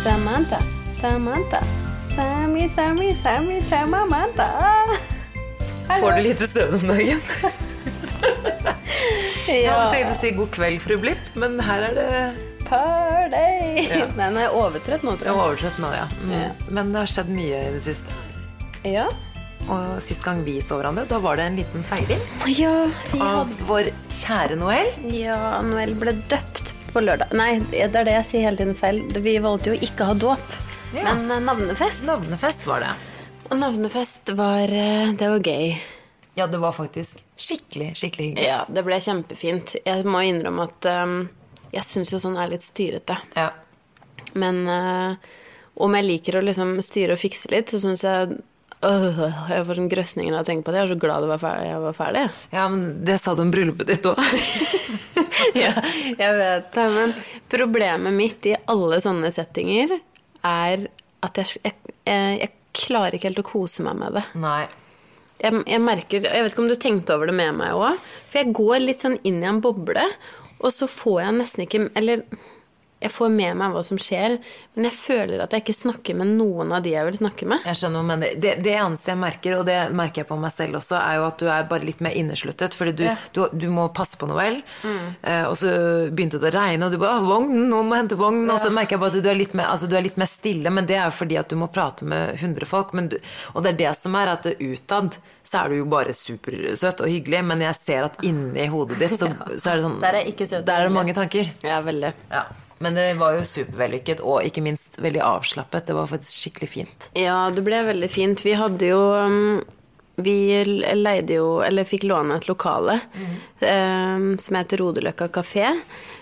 Samantha, Samantha. Sammy, Sammy, Sammy, Samantha. Får du lite søvn om dagen? Jeg hadde tenkt å si god kveld, fru Blipp, men her er det Party! Ja. Nei, jeg overtrøtt nå, tror Jeg er overtrøtt nå, ja. Mm. Ja. Men det har skjedd mye i det siste. Ja. Og sist gang vi så hverandre, da var det en liten feiring Ja, vi av hadde vår kjære Noel. Ja, Noel ble døpt på lørdag. Nei, det er det jeg sier hele tiden feil. Vi valgte jo ikke å ha dåp, Ja. men eh, navnefest. Navnefest var det. Og navnefest var eh, Det var gøy. Ja, det var faktisk skikkelig, skikkelig hyggelig. Ja, det ble kjempefint. Jeg må innrømme at um, jeg syns jo sånn er litt styrete. Ja. Men uh, om jeg liker å liksom styre og fikse litt, så syns jeg øh, Jeg får sånn grøsninger av å tenke på det. Jeg er så glad jeg var ferdig. Jeg var ferdig. ja, men det sa du om bryllupet ditt òg. ja, jeg vet det. Men problemet mitt i alle sånne settinger er at jeg, jeg, jeg, jeg klarer ikke helt å kose meg med det. Nei. Jeg, jeg merker Jeg vet ikke om du tenkte over det med meg òg. For jeg går litt sånn inn i en boble, og så får jeg nesten ikke Eller jeg får med meg hva som skjer, men jeg føler at jeg ikke snakker med noen av de jeg vil snakke med. Jeg skjønner, men det, det, det eneste jeg merker, og det merker jeg på meg selv også, er jo at du er bare litt mer innesluttet. Fordi du, Ja. du, du må passe på Noel. Eh, og så begynte det å regne, og du bare 'Vognen! Noen må hente vogn!' Og så merker jeg bare at du er mer, altså, du er litt mer stille, men det er jo fordi at du må prate med 100 folk. Og det er det som er at utad så er du jo bare supersøt og hyggelig, men jeg ser at inni hodet ditt så, så er det sånn Der er søt Der er det mange tanker. Ja, veldig. Ja. Men det var jo supervellykket, og ikke minst veldig avslappet. Det var faktisk skikkelig fint. Ja, det ble veldig fint. Vi hadde jo um, Vi leide jo, eller fikk låne et lokale um, som heter Rodeløkka kafé.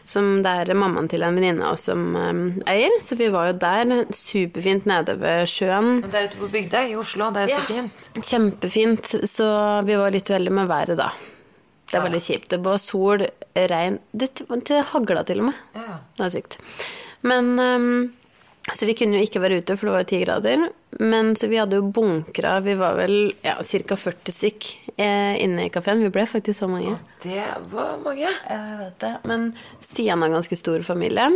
Som det er mammaen til en venninne av oss som um, eier. Så vi var jo der. Superfint nede ved sjøen. Det er ute på Bygdøy i Oslo. Det er jo så Ja. fint. Kjempefint. Så vi var litt uheldige med været da. Det var litt kjipt. Det var sol, regn Det, det hagla til og med. Ja. Det er sykt. Men um, Så vi kunne jo ikke være ute, for det var jo ti grader. Men så vi hadde jo bunkra Vi var vel ja, ca. 40 stykk eh, inne i kafeen. Vi ble faktisk så mange. Ja, Det var mange. Jeg vet det. Men Stian har ganske stor familie.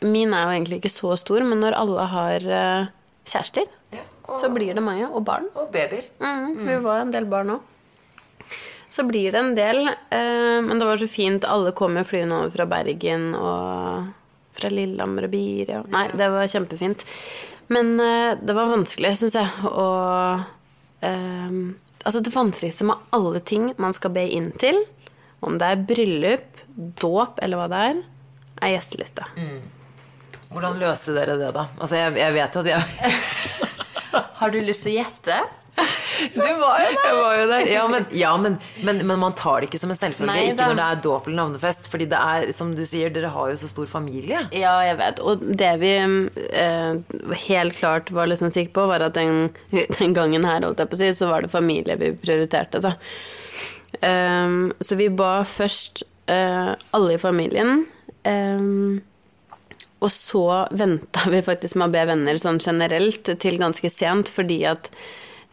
Min er jo egentlig ikke så stor, men når alle har eh, kjærester, Ja, og, så blir det mange. Og barn. og babyer. Mm, Vi var en del barn òg. Så blir det en del. Eh, men det var så fint. Alle kom jo flyvende over fra Bergen og fra Lillehammer og Biri. Og, nei, det var kjempefint. Men eh, det var vanskelig, syns jeg, å eh, Altså, det vanskeligste med alle ting man skal be inn til, om det er bryllup, dåp eller hva det er, er gjesteliste. Hvordan løste dere det, da? Altså, jeg, jeg vet jo at jeg Har du lyst til å gjette? Du var jo der! Var jo der. Ja, men, ja men, men, men man tar det ikke som en selvfølge. Ikke når det er dåp eller navnefest. Fordi det er, som du sier, dere har jo så stor familie. Ja, jeg vet. Og det vi eh, helt klart var liksom sikre på, var at den, den gangen her, holdt jeg på å si, så var det familie vi prioriterte, da. Um, så vi ba først uh, alle i familien. Um, og så venta vi faktisk med å be venner sånn generelt til ganske sent, fordi at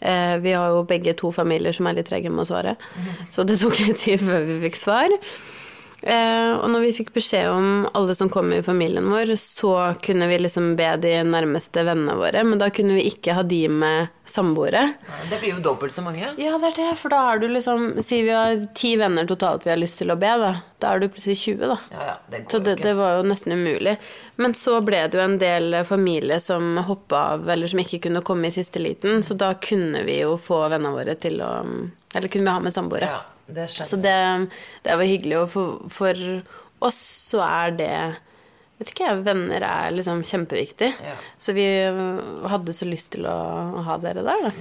eh, vi har jo begge to familier som er litt trege med å svare. Så det tok litt tid før vi fikk svar. Eh, og når vi fikk beskjed om alle som kom i familien vår, så kunne vi liksom be de nærmeste vennene våre, men da kunne vi ikke ha de med samboere. Det blir jo dobbelt så mange. Ja, det er det, for da er du liksom Si vi har ti venner totalt vi har lyst til å be, da. Da er du plutselig 20, da. Ja, ja, det går Så det, det var jo nesten umulig. Men så ble det jo en del familie som hoppa av, eller som ikke kunne komme i siste liten, så da kunne vi jo få vennene våre til å Eller kunne vi ha med samboere. Ja, det. Så det, det var hyggelig, og for, for oss så er det Vet ikke jeg, venner er liksom kjempeviktig. Ja. Så vi hadde så lyst til å ha dere der, da.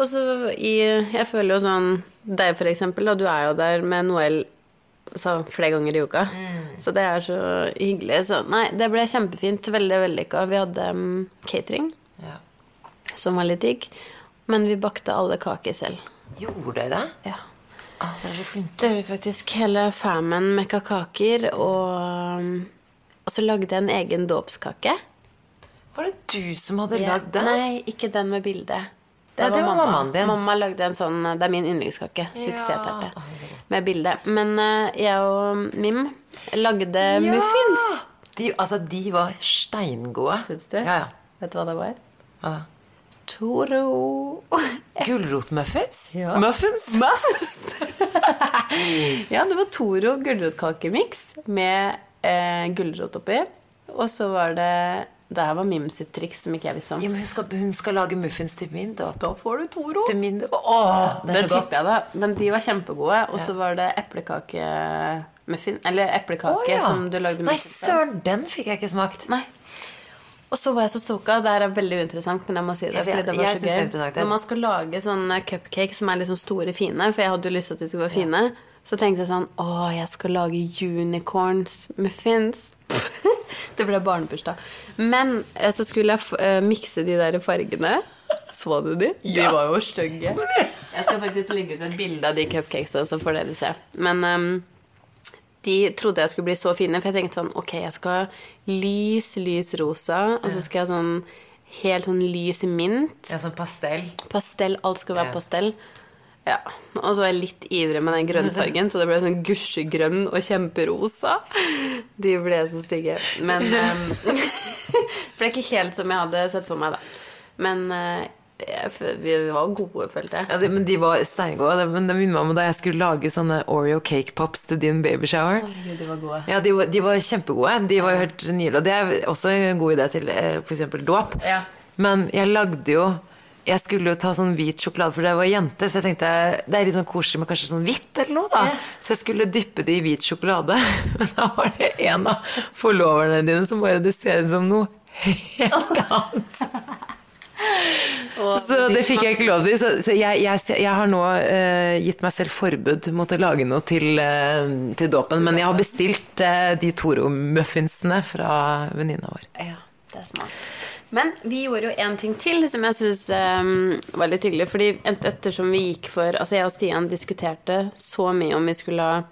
Og så i Jeg føler jo sånn Deg, for eksempel, da, du er jo der med Noel så, flere ganger i uka. Så det er så hyggelig. Så nei, det ble kjempefint. Veldig vellykka. Vi hadde um, catering, Ja. som var litt digg. Men vi bakte alle kaker selv. Gjorde dere det? Ja. Ah, dere er så flinke. Det gjorde faktisk. Hele famen mekka kaker, og, og så lagde jeg en egen dåpskake. Var det du som hadde Ja. lagd den? Nei, ikke den med bilde. Ja, det var mammaen din. Mamma lagde en sånn Det er min yndlingskake. Suksessterte. Med bilde. Men eh, jeg og Mim lagde muffins. De, altså, de var steingode. Syns du? Ja, ja. Vet du hva det var? Hva da? Toro. Gulrotmuffins? Ja. Muffins? Muffins! ja, det var Toro gulrotkakemiks med eh, gulrot oppi. Og så var det Det her var Mim sitt triks som ikke jeg visste om. Ja, men hun skal, hun skal lage muffins til min da. Da får du Toro. Til min Åh, det er så godt. jeg, da. Men de var kjempegode. Og så var det eplekake... Muffin, Eller eplekake oh, ja. som du lagde Nei, muffins av. søren, den fikk jeg ikke smakt. Nei. Og så var jeg så stoka. Det er veldig uinteressant, men jeg må si det. Fordi det var jeg så det gøy. Når man skal lage sånne cupcakes som er liksom store, fine, for jeg hadde jo lyst til at de skulle være fine, så tenkte jeg sånn Å, jeg skal lage unicorns muffins. det ble barnebursdag. Men eh, så skulle jeg f eh, mikse de der fargene. Så du de? De Ja. var jo stygge. Jeg skal faktisk legge ut et bilde av de cupcakesa, så får dere se. Men ehm, de trodde jeg skulle bli så fine, for jeg tenkte sånn Ok, jeg skal ha lys, lys rosa, og så skal jeg ha sånn helt sånn lys mint. Ja, sånn pastell. Pastell. Alt skal være Ja. pastell. Ja. Og så var jeg litt ivrig med den grønnfargen, så det ble sånn gusjegrønn og kjemperosa. De ble så stygge. Men um, Det ble ikke helt som jeg hadde sett for meg, da. Men f- vi var gode, følte jeg. Ja, de, men de var steingode. Men det minner meg om da jeg skulle lage sånne Oreo cake pops til din babyshower. Herregud, de var gode. Ja, de var, de var kjempegode. De var jo helt nydelige. Og det er også en god idé til eh, f.eks. dåp. Ja. Men jeg lagde jo Jeg skulle jo ta sånn hvit sjokolade, for det var jente. Så jeg tenkte det er litt sånn koselig med kanskje sånn hvitt eller noe, da. Yeah. Så jeg skulle dyppe det i hvit sjokolade. Men da var det en av forloverne dine som bare Det ser ut som noe helt annet. Så det fikk jeg ikke lov til. Så, så jeg, jeg, jeg har nå uh, gitt meg selv forbud mot å lage noe til, uh, til dåpen. Men jeg har bestilt uh, de Toro-muffinsene fra venninna vår. Ja, det er smart. Men vi gjorde jo en ting til som jeg syns var litt hyggelig. Fordi ettersom vi gikk for Altså, jeg og Stian diskuterte så mye om vi skulle ha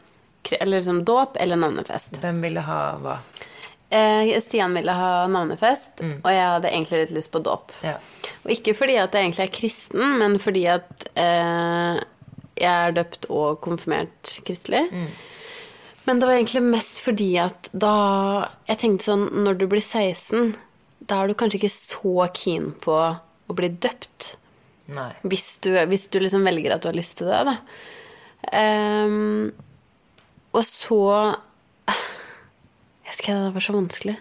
eller liksom dåp eller navnefest. Hvem ville ha hva? Eh, Stian ville ha navnefest, og jeg hadde egentlig litt lyst på dåp. Ja. Og ikke fordi at jeg egentlig er kristen, men fordi at eh, jeg er døpt og konfirmert kristelig. Men det var egentlig mest fordi at da Jeg tenkte sånn Når du blir 16, da er du kanskje ikke så keen på å bli døpt. Hvis du, hvis du liksom velger at du har lyst til det, da. Um, og så Jeg husker det var så vanskelig.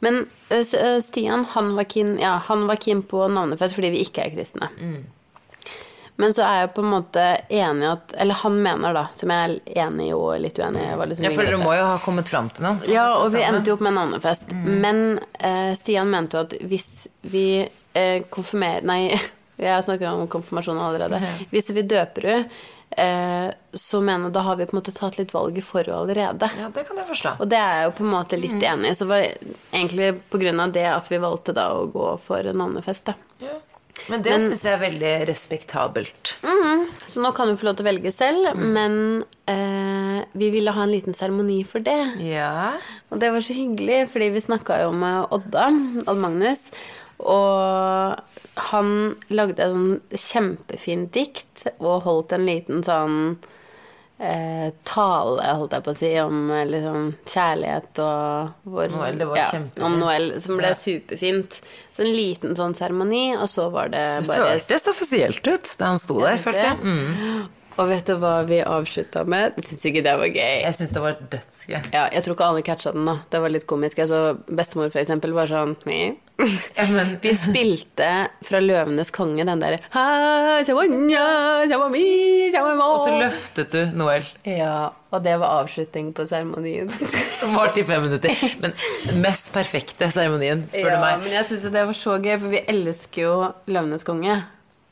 Men uh, Stian han var, keen, ja, han var keen på navnefest fordi vi ikke er kristne. Men så er jeg på en måte enig at Eller han mener, da, som jeg er enig i og litt uenig i. liksom føler vinglete. du må jo ha kommet fram til noe. Ja, og vi endte jo opp med navnefest. Men uh, Stian mente jo at hvis vi uh, konfirmerer Nei, jeg snakker om konfirmasjon allerede. Hvis vi døper henne, så mener da har vi på en måte tatt litt valget for henne allerede. Ja, det kan jeg forstå. Og det er jeg jo på en måte litt enig i. Så var egentlig på grunn av det at vi valgte da å gå for navnefest, da. Ja. Men det syns jeg er veldig respektabelt. Så nå kan du få lov til å velge selv, men eh, vi ville ha en liten seremoni for det. Ja. Og det var så hyggelig, fordi vi snakka jo med Odda, Odd Magnus, og han lagde et sånn kjempefint dikt og holdt en liten sånn eh, tale, holdt jeg på å si, om eh, liksom kjærlighet og hvor, Noel, det var ja. Om Noel, som ble Ja. superfint. Så en liten sånn seremoni, og så var det bare Det føltes offisielt ut da han sto der, følte jeg. Mm. Og vet du hva vi avslutta med? Syns ikke det var gøy. Jeg syns det var dødsgøy. Ja, jeg tror ikke alle catcha den, da. Det var litt komisk. Altså, bestemor, for eksempel, var sånn. Ja, men Vi spilte fra 'Løvenes konge' den derre Og så løftet du Noel, Ja, og det var avslutning på seremonien. som varte i fem minutter. Men den mest perfekte seremonien, spør Ja, du meg. men jeg syns jo det var så gøy, for vi elsker jo 'Løvenes konge'.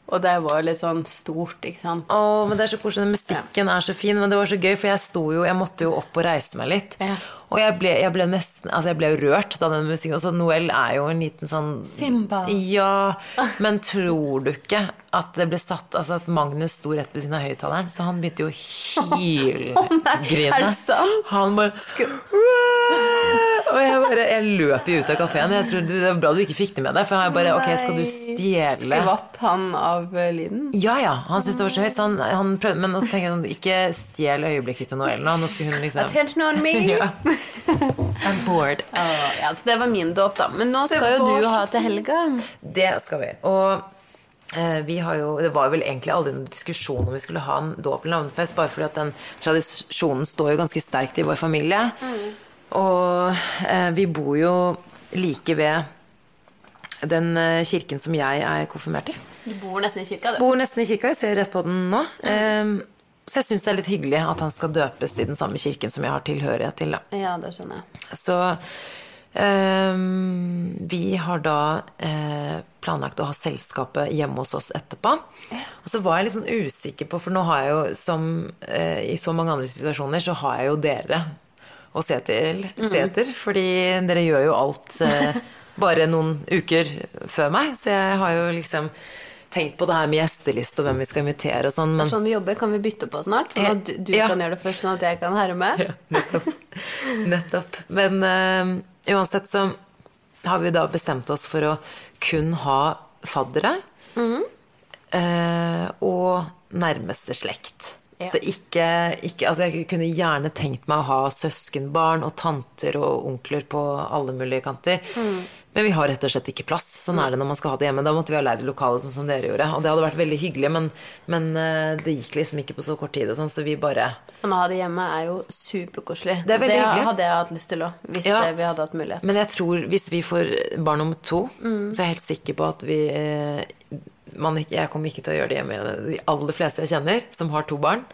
Og det var litt sånn stort, ikke sant. Å, men det er så koselig. Den Musikken er så fin, men det var så gøy, for jeg sto jo Jeg måtte jo opp og reise meg litt. Ja. Og jeg ble, jeg ble nesten Altså, jeg ble rørt da den musikken Og så Noel er jo en liten sånn Simba. Ja, men tror du ikke at det ble satt Altså at Magnus sto rett ved siden av høyttaleren, så han begynte jo å hylgrine. er det sant? Han bare Og jeg, bare, jeg løp jo ut av kafeen. Det var bra du ikke fikk det med deg. For jeg bare Ok, skal du stjele Skvatt han av eh, lyden? Ja, ja. Han syntes det var så høyt. Så han, han prøvde, men så tenker jeg sånn Ikke stjel øyeblikket til Noel nå. Nå skal hun liksom Attention on me! ja. I'm bored. ja, så det var min dåp, da. Men nå skal jo du ha til helga. Det skal vi. Og eh, vi har jo, Det var vel egentlig aldri noen diskusjon om vi skulle ha en dåp eller navnefest, bare fordi at den tradisjonen står jo ganske sterkt i vår familie. Og eh, vi bor jo like ved den eh, kirken som jeg er konfirmert i. Du bor nesten i kirka, du. Bor nesten i kirka, jeg ser rett på den nå. Eh, så jeg syns det er litt hyggelig at han skal døpes i den samme kirken som jeg har tilhørighet til. da. Ja, det skjønner jeg. Så ehm, vi har da eh, planlagt å ha selskapet hjemme hos oss etterpå. Og så var jeg litt sånn usikker på, for nå har jeg jo som eh, i så mange andre situasjoner, så har jeg jo dere å se til, se etter. Fordi dere gjør jo alt eh, bare noen uker før meg. Så jeg har jo liksom tenkt på det her med gjesteliste og hvem vi skal invitere og sånn. Det Men er sånn vi jobber. Kan vi bytte på snart? Sånn at du, du Ja. kan gjøre det først, sånn at jeg kan herme med? Ja, nettopp. nettopp. Men eh, uansett så har vi da bestemt oss for å kun ha faddere eh, og nærmeste slekt. Ja. Så ikke, ikke Altså, jeg kunne gjerne tenkt meg å ha søskenbarn og tanter og onkler på alle mulige kanter. Men vi har rett og slett ikke plass. Sånn er det når man skal ha det hjemme. Da måtte vi ha leid lokale sånn som dere gjorde. Og det hadde vært veldig hyggelig, men, men eh, det gikk liksom ikke på så kort tid og sånn, så vi bare Men å ha det hjemme er jo superkoselig. Det er hyggelig. hadde jeg hatt lyst til òg, hvis Ja. vi hadde hatt mulighet. Men jeg tror hvis vi får barn nummer to, Mm. så er jeg helt sikker på at vi eh, man, ikke- Jeg kommer ikke til å gjøre det hjemme. De aller fleste jeg kjenner som har to barn,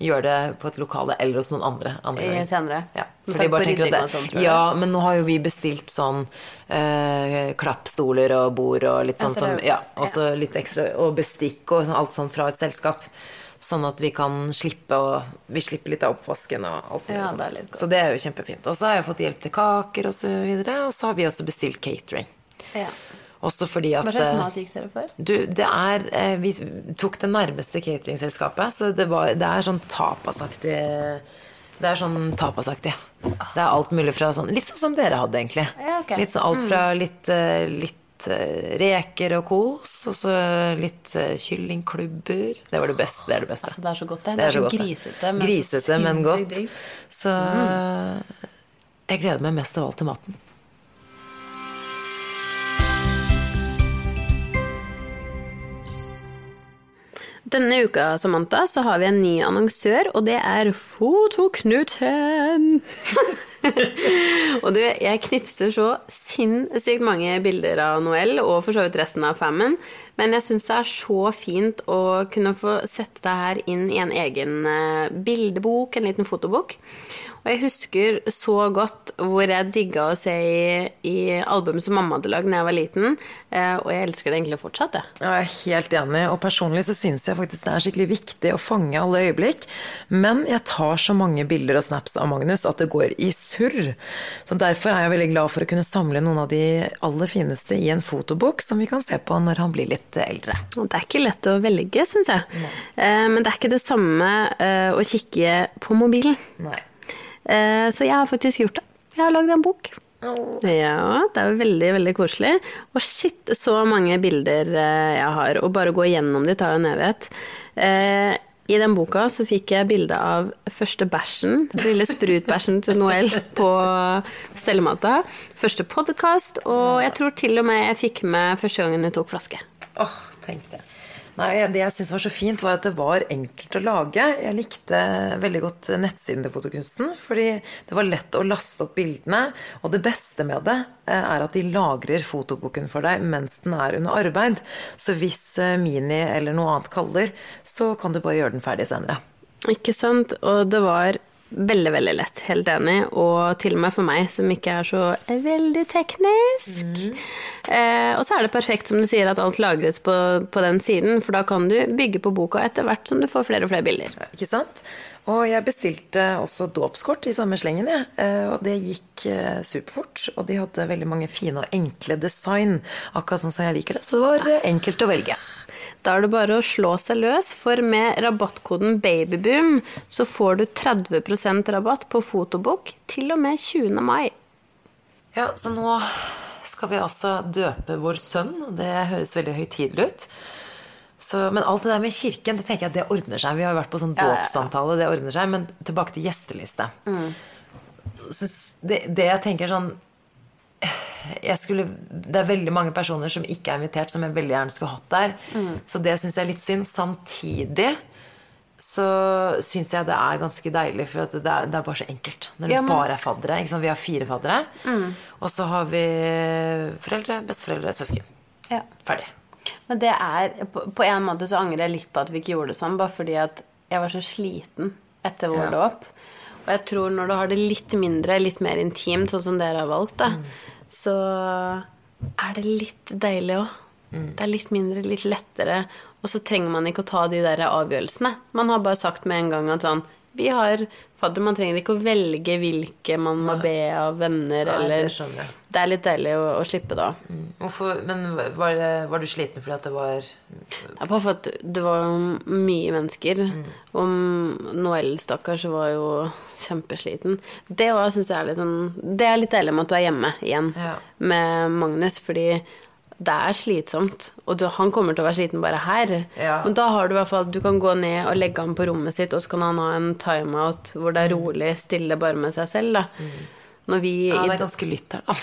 gjør det på et lokale eller hos noen andre. andre I- ganger. senere. Ja, Med for de bare tenker at det- jeg. Ja, men nå har jo vi bestilt sånn eh, klappstoler og bord og litt sånn som. Ja, også litt ekstra Og bestikk og sånn- alt sånn fra et selskap. Sånn at vi kan slippe å Vi slipper litt av oppvasken og alt mulig Ja, sånt. det. Så det er jo kjempefint. Og så har jeg fått hjelp til kaker og så videre, og så har vi også bestilt catering. Ja. Også fordi at Hva slags eh, mat gikk dere for? du, det er eh, Vi tok det nærmeste cateringselskapet, så det, var, det er sånn tapasaktig Det er sånn tapasaktig. Det er alt mulig fra sånn Litt sånn som dere hadde, egentlig. Ja, okay. Litt sånn alt fra litt, eh, litt reker og kos, og så litt kyllingklubber. Det var det beste. Det er det beste. Altså, det er så godt, det. Det er så så grisete, men så men godt. Så jeg gleder meg mest av alt til maten. Denne uka, Samantha, så har vi en ny annonsør, og det er Fotoknuten. og du, jeg knipser så sinnssykt mange bilder av Noel, og for så vidt resten av famen, men jeg syns det er så fint å kunne få sette det her inn i en egen eh, bildebok, en liten fotobok. Og jeg husker så godt hvor jeg digga å se i, i album som mamma hadde lagd da jeg var liten, eh, og jeg elsker det egentlig fortsatt, jeg. Ja, Jeg er helt enig, og personlig så syns jeg faktisk det er skikkelig viktig å fange alle øyeblikk. Men jeg tar så mange bilder og snaps av Magnus at det går i surr. Så derfor er jeg veldig glad for å kunne samle noen av de aller fineste i en fotobok som vi kan se på når han blir litt eldre. Og det er ikke lett å velge, syns jeg. Eh, men det er ikke det samme eh, å kikke på mobilen. Nei. Eh, så jeg har faktisk gjort det. Jeg har lagd en bok. Ja, det er veldig, veldig koselig. Og shit, så mange bilder eh, jeg har. Og bare gå gjennom de tar jo en evighet. Eh, I den boka så fikk jeg bilde av første bæsjen, lille sprutbæsjen til Noel på stellemata. Første podkast, og jeg tror til og med jeg fikk med første gangen hun tok flaske. Åh, tenk det. Nei, Det jeg syntes var så fint, var at det var enkelt å lage. Jeg likte veldig godt nettsiden til Fotokunsten, fordi det var lett å laste opp bildene. Og det beste med det eh, er at de lagrer fotoboken for deg mens den er under arbeid. Så hvis eh, Mini eller noe annet kaller, så kan du bare gjøre den ferdig senere. Ikke sant? Og det var veldig, veldig lett. Helt enig. Og til og med for meg som ikke er så veldig teknisk. Eh, og så er det perfekt, som du sier, at alt lagres på, på den siden, for da kan du bygge på boka etter hvert som du får flere og flere bilder. Ikke sant? Og jeg bestilte også dåpskort i samme slengen, jeg. Ja. Og det gikk eh, superfort. Og de hadde veldig mange fine og enkle design, akkurat sånn som jeg liker det. Så det var eh, enkelt å velge. Da er det bare å slå seg løs, for med rabattkoden BABYBOOM så får du 30% rabatt på fotobok til og med 20. mai. Ja, så nå skal vi altså døpe vår sønn, det høres veldig høytidelig ut. Så, men alt det der med kirken, det tenker jeg det ordner seg. Vi har jo vært på sånn dåpssamtale, det ordner seg. Men tilbake til gjesteliste. Mm. Det, det jeg tenker sånn skulle, Det er veldig mange personer som ikke er invitert, som jeg veldig gjerne skulle hatt der. Mm. Så det syns jeg er litt synd. Samtidig så syns jeg det er ganske deilig, for at det er, det er bare så enkelt. Når det Ja, men- bare er faddere. Vi har fire faddere. Og så har vi foreldre, besteforeldre, søsken. Ja. Ferdig. Men det er På, på en måte så angrer jeg litt på at vi ikke gjorde det sånn, bare fordi at jeg var så sliten etter vår Ja. dåp. Og jeg tror når du har det litt mindre, litt mer intimt, sånn som dere har valgt, da, så er det litt deilig òg. Det er litt mindre, litt lettere. Og så trenger man ikke å ta de der avgjørelsene. Man har bare sagt med en gang at sånn Vi har fadder, man trenger ikke å velge hvilke man må be av venner, Nei, eller det. Det er litt deilig å, å slippe da. Hvorfor, men var, det, var du sliten fordi at det var Ja, bare for at det var mye mennesker. Og Noel, stakkars, var jo kjempesliten. Det òg syns jeg er litt sånn Det er litt deilig med at du er hjemme igjen Ja. med Magnus, fordi det er slitsomt. Og du, han kommer til å være sliten bare her. Ja. Men da har du i hvert fall Du kan gå ned og legge ham på rommet sitt, og så kan han ha en timeout hvor det er rolig, stille bare med seg selv, da. Når vi Ja, det er ganske lytt her, da.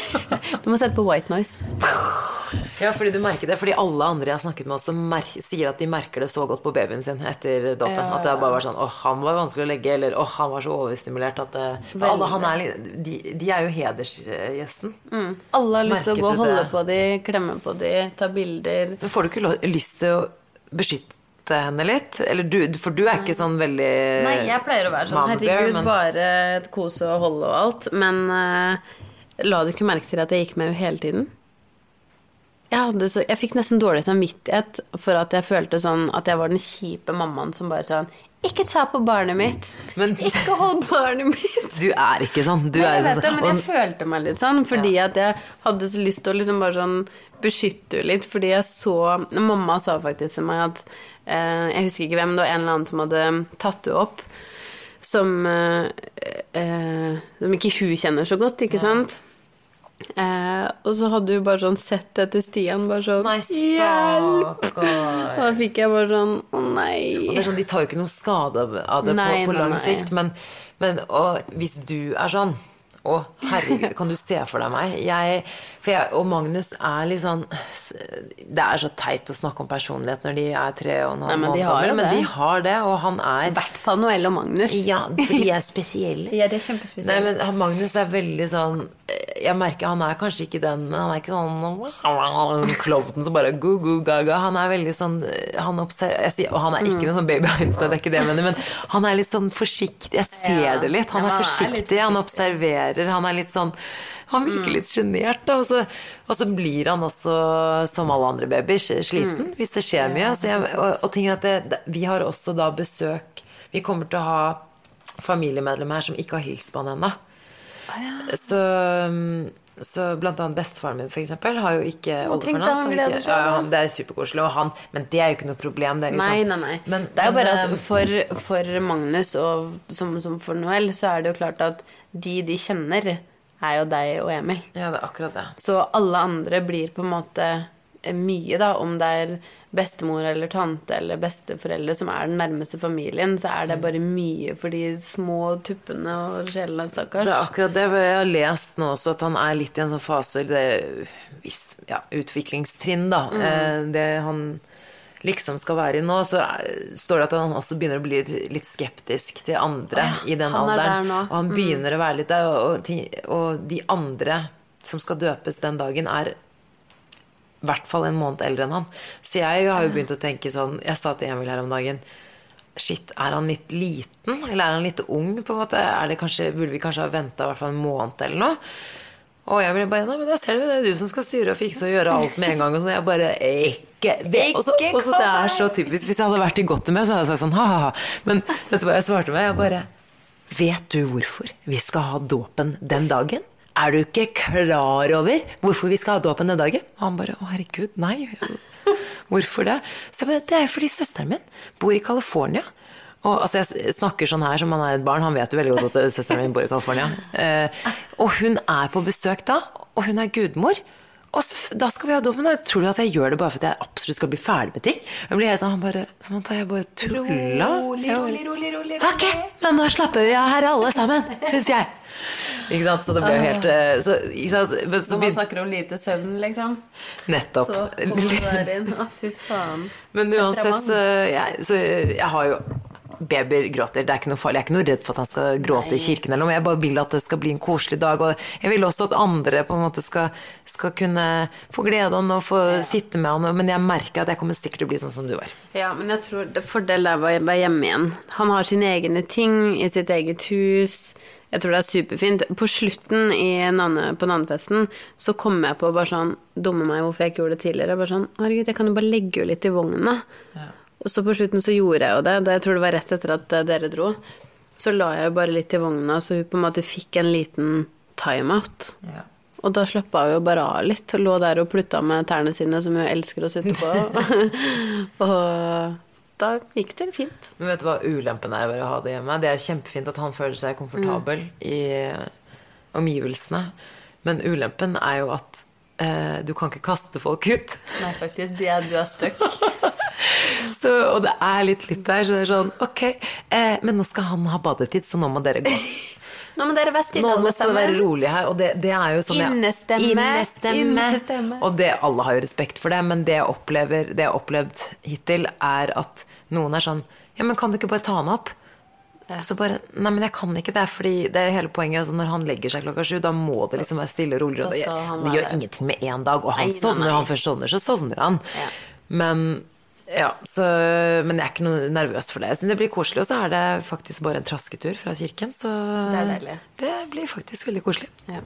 Du må sette på white noise. Ja, fordi du merker det. Fordi alle andre jeg har snakket med også mer sier at de merker det så godt på babyen sin etter dåpen. Ja, At det bare var sånn Å, han var vanskelig å legge. Eller å, han var så overstimulert at det, for alle, han er, de, de er jo hedersgjesten. Alle har lyst til å gå og holde det? på de, klemme på de, ta bilder. Men får du ikke lyst til å beskytte henne litt? Eller du, for du er ikke sånn veldig Nei, jeg pleier å være sånn Herregud, men- bare et kose og holde og alt. Men uh, la du ikke merke til at jeg gikk med henne hele tiden? Jeg, hadde så, jeg fikk nesten dårlig samvittighet for at jeg følte sånn at jeg var den kjipe mammaen som bare sa Ikke ta på barnet mitt! Men- Ikke hold barnet mitt! Du er ikke sånn. Du Nei, er jeg sånn, det, sånn men jeg og- følte meg litt sånn fordi at jeg hadde så lyst til å liksom bare sånn beskytte henne litt. Fordi jeg så Mamma sa faktisk til meg at Jeg husker ikke hvem, det var en eller annen som hadde tatt henne opp. Som, eh, eh, som ikke hun kjenner så godt, ikke sant? Eh, og så hadde hun bare sånn sett etter Stian, bare sånn Nei, Hjelp! Og da fikk jeg bare sånn Å nei. det er sånn, De tar jo ikke noe skade av det Nei, på, på lang nei. sikt. Men, men og hvis du er sånn Å, herregud, kan du se for deg meg? Jeg, for jeg og Magnus er litt sånn Det er så teit å snakke om personlighet når de er tre og en halv men de måned har gamle, men det. de har det, og han I er hvert fall Noelle og Magnus. Ja, for de er spesielle. Ja, det er kjempespesielle. Nei, men Magnus er veldig sånn Jeg merker han er kanskje ikke den Han er ikke sånn klovnen som bare gu, gu, gaga. Han er veldig sånn han jeg sier, Og han er ikke noen sånn baby Einstein, det er ikke det jeg mener, men han er litt sånn forsiktig. Jeg ser det litt. Han er forsiktig, han observerer, han er litt sånn han virker litt sjenert, da. Og så, og så blir han også, som alle andre babyer, sliten hvis det skjer mye. Så jeg, og, og ting at det, vi har også da besøk Vi kommer til å ha familiemedlemmer her som ikke har hilst på han ennå. Så, ja. så blant annet bestefaren min, for eksempel, har jo ikke oldefaren hans. Ja, det er superkoselig. Han, men det er jo ikke noe problem. Det er Nei, sånn- nei, nei. Men, det er jo bare at eh, for, for Magnus og som, som for Noel, så er det jo klart at de de kjenner, er jo deg og Emil. Ja, det er akkurat det. Så alle andre blir på en måte mye, da. Om det er bestemor eller tante eller besteforeldre som er den nærmeste familien, så er Mm. det bare mye for de små tuppene og sjelene, stakkars. Det er akkurat det. Jeg har lest nå også at han er litt i en sånn fase det, vis- ja, Utviklingstrinn, da. Mm. Eh, Det han liksom skal være i nå, så står det at han også begynner å bli litt skeptisk til andre i den han er alderen. Og han begynner å være litt der, og, og, og de andre som skal døpes den dagen, er i hvert fall en måned eldre enn han. Så jeg har jo begynt å tenke sånn Jeg sa til Emil her om dagen Shit, er han litt liten? Eller er han litt ung? på en måte? Er det kanskje, burde vi kanskje ha venta en måned eller noe? Og jeg ble bare Nei, men da ser du, det er du som skal styre og fikse og gjøre alt med en gang. Og sånn. Jeg bare Ikke Og så, og så det er så typisk. Hvis jeg hadde vært i godt humør, så hadde jeg sagt sånn ha-ha-ha. Men vet du hva jeg svarte meg? Jeg bare Vet du hvorfor vi skal ha dåpen den dagen? Er du ikke klar over hvorfor vi skal ha dåpen den dagen? Og han bare Å, herregud, nei. Hvorfor det? Så jeg bare, Det er fordi søsteren min bor i California. Og altså, jeg snakker sånn her som han er et barn. Han vet jo veldig godt at søsteren min bor i California. Eh, og hun er på besøk da, og hun er gudmor. Og da skal vi ha dåp, men tror du at jeg gjør det bare for at jeg absolutt skal bli ferdig med ting? Jeg blir helt sånn, han bare, som at jeg bare tulla. Rolig, rolig, rolig, rolig. Ok, men nå slapper vi av her alle sammen, syns jeg. Ikke sant, så det ble jo helt eh, så? Men, så Når man snakker om lite søvn, liksom, Nettopp. så kommer du der inn. Å, fy faen. Men uansett, så jeg, så jeg har jo Babyer gråter, det er ikke noe farlig. Jeg er ikke noe redd for at han skal gråte i kirken eller noe. Jeg bare vil at det skal bli en koselig dag. Og jeg vil også at andre på en måte skal, skal kunne få glede av han og få sitte med han. Men jeg merker at jeg kommer sikkert til å bli sånn som du var. Ja, men jeg tror det fordelen er å være hjemme igjen. Han har sine egne ting i sitt eget hus. Jeg tror det er superfint. På slutten i navne, på navnefesten så kom jeg på bare sånn Dumme meg hvorfor jeg ikke gjorde det tidligere. Bare sånn Herregud, jeg kan jo bare legge jo litt i vogna. Og så på slutten så gjorde jeg jo det. Jeg tror det var rett etter at eh, dere dro. Så la jeg jo bare litt i vogna, så hun på en måte fikk en liten timeout. Og da slappa hun jo bare av litt, og lå der og plutta med tærne sine, som hun elsker å sitte på. og da gikk det fint. Men vet du hva ulempen er ved å ha det hjemme? Det er kjempefint at han føler seg komfortabel i omgivelsene. Men ulempen er jo at eh, du kan ikke kaste folk ut. Nei, faktisk. Det er, du er stuck. Så, og det er litt litt der, så det er sånn Ok, eh, men nå skal han ha badetid, så nå må dere gå. Nå må dere være stille, alle nå skal det være rolig her, og det, det er jo sånn Innestemme. Innestemme. Innestemme. Og det, alle har jo respekt for det, men det jeg, opplever, det jeg har opplevd hittil, er at noen er sånn Ja, men kan du ikke bare ta han opp? Så bare, Nei, men jeg kan ikke det, fordi det er hele poenget. Altså, når han legger seg klokka sju, da må det liksom være stille og rolig. Og det, det gjør ingenting med én dag, og han Nei, nei, sovner. nei. Når han først sovner, så sovner han. Ja. Men ja, så, men jeg er ikke noe nervøs for det. Synes det blir koselig, og så er det faktisk bare en trasketur fra kirken. Så Det det blir faktisk veldig koselig. Ja.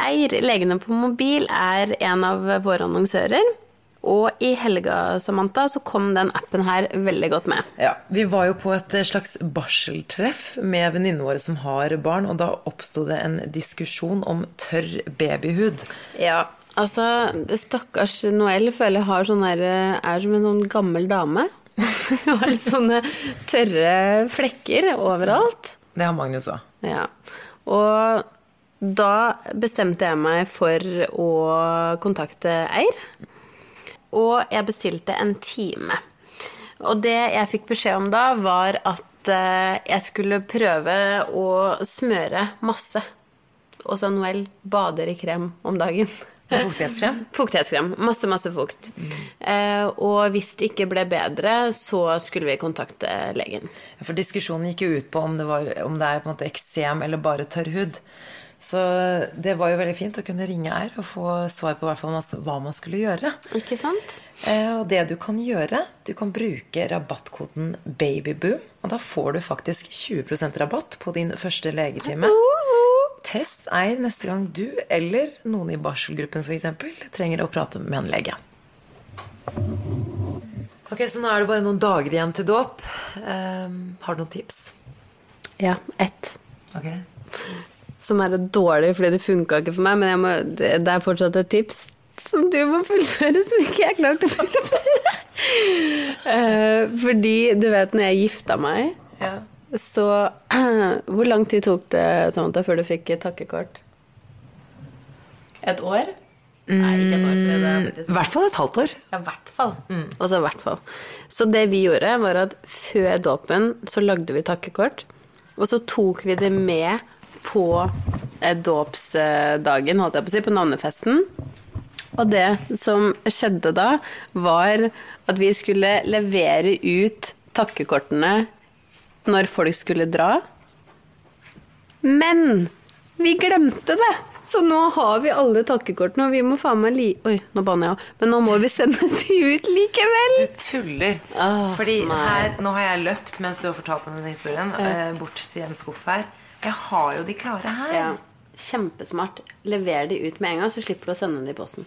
Eir legene på mobil er en av våre annonsører. Og i helga, Samantha, så kom den appen her veldig godt med. Ja, Vi var jo på et slags barseltreff med venninnene våre som har barn, og da oppsto det en diskusjon om tørr babyhud. Ja, altså Stakkars Noel føler jeg har sånn der, er som en sånn gammel dame. Har sånne tørre flekker overalt. Det har Magnus òg. Ja. Og da bestemte jeg meg for å kontakte Eir. Og jeg bestilte en time. Og det jeg fikk beskjed om da, var at eh, jeg skulle prøve å smøre masse. Og så Noel bader i krem om dagen. Fuktighetskrem? Fuktighetskrem. Masse, masse fukt. Eh, og hvis det ikke ble bedre, så skulle vi kontakte legen. For diskusjonen gikk jo ut på om det, var, om det er eksem eller bare tørr hud. Så det var jo veldig fint å kunne ringe R og få svar på hva man skulle gjøre. Ikke sant? Eh, Og det du kan gjøre, du kan bruke rabattkoden BABYBOOM, og da får du faktisk 20% rabatt på din første legetime. Test er neste gang du eller noen i barselgruppen f.eks. trenger å prate med en lege. Ok, Så nå er det bare noen dager igjen til dåp. Um, har du noen tips? Ja, ett. Ok. Som er dårlig fordi det funka ikke for meg, men må, det, det er fortsatt et tips som du må fullføre, som ikke jeg klarte å fullføre. uh, fordi du vet, når jeg gifta meg, Ja. så Hvor lang tid tok det Samantha, før du fikk takkekort? Et år? Nei, ikke et år. er I hvert fall et halvt år. Ja, i hvert fall. Altså, hvert fall. Så det vi gjorde, var at før dåpen så lagde vi takkekort. Og så tok vi det med på eh, dåpsdagen, holdt jeg på å si, på navnefesten. Og det som skjedde da, var at vi skulle levere ut takkekortene når folk skulle dra. Men vi glemte det! Så nå har vi alle takkekortene, og vi må faen meg li... Oi, nå banner jeg òg. Men nå må vi sende de ut likevel! Du tuller. Oh, Fordi nei. her, nå har jeg løpt mens du har fortalt denne historien, eh, bort til en skuff her. Jeg har jo de klare her. Ja, Kjempesmart. Lever de ut med en gang, så slipper du å sende dem i posten.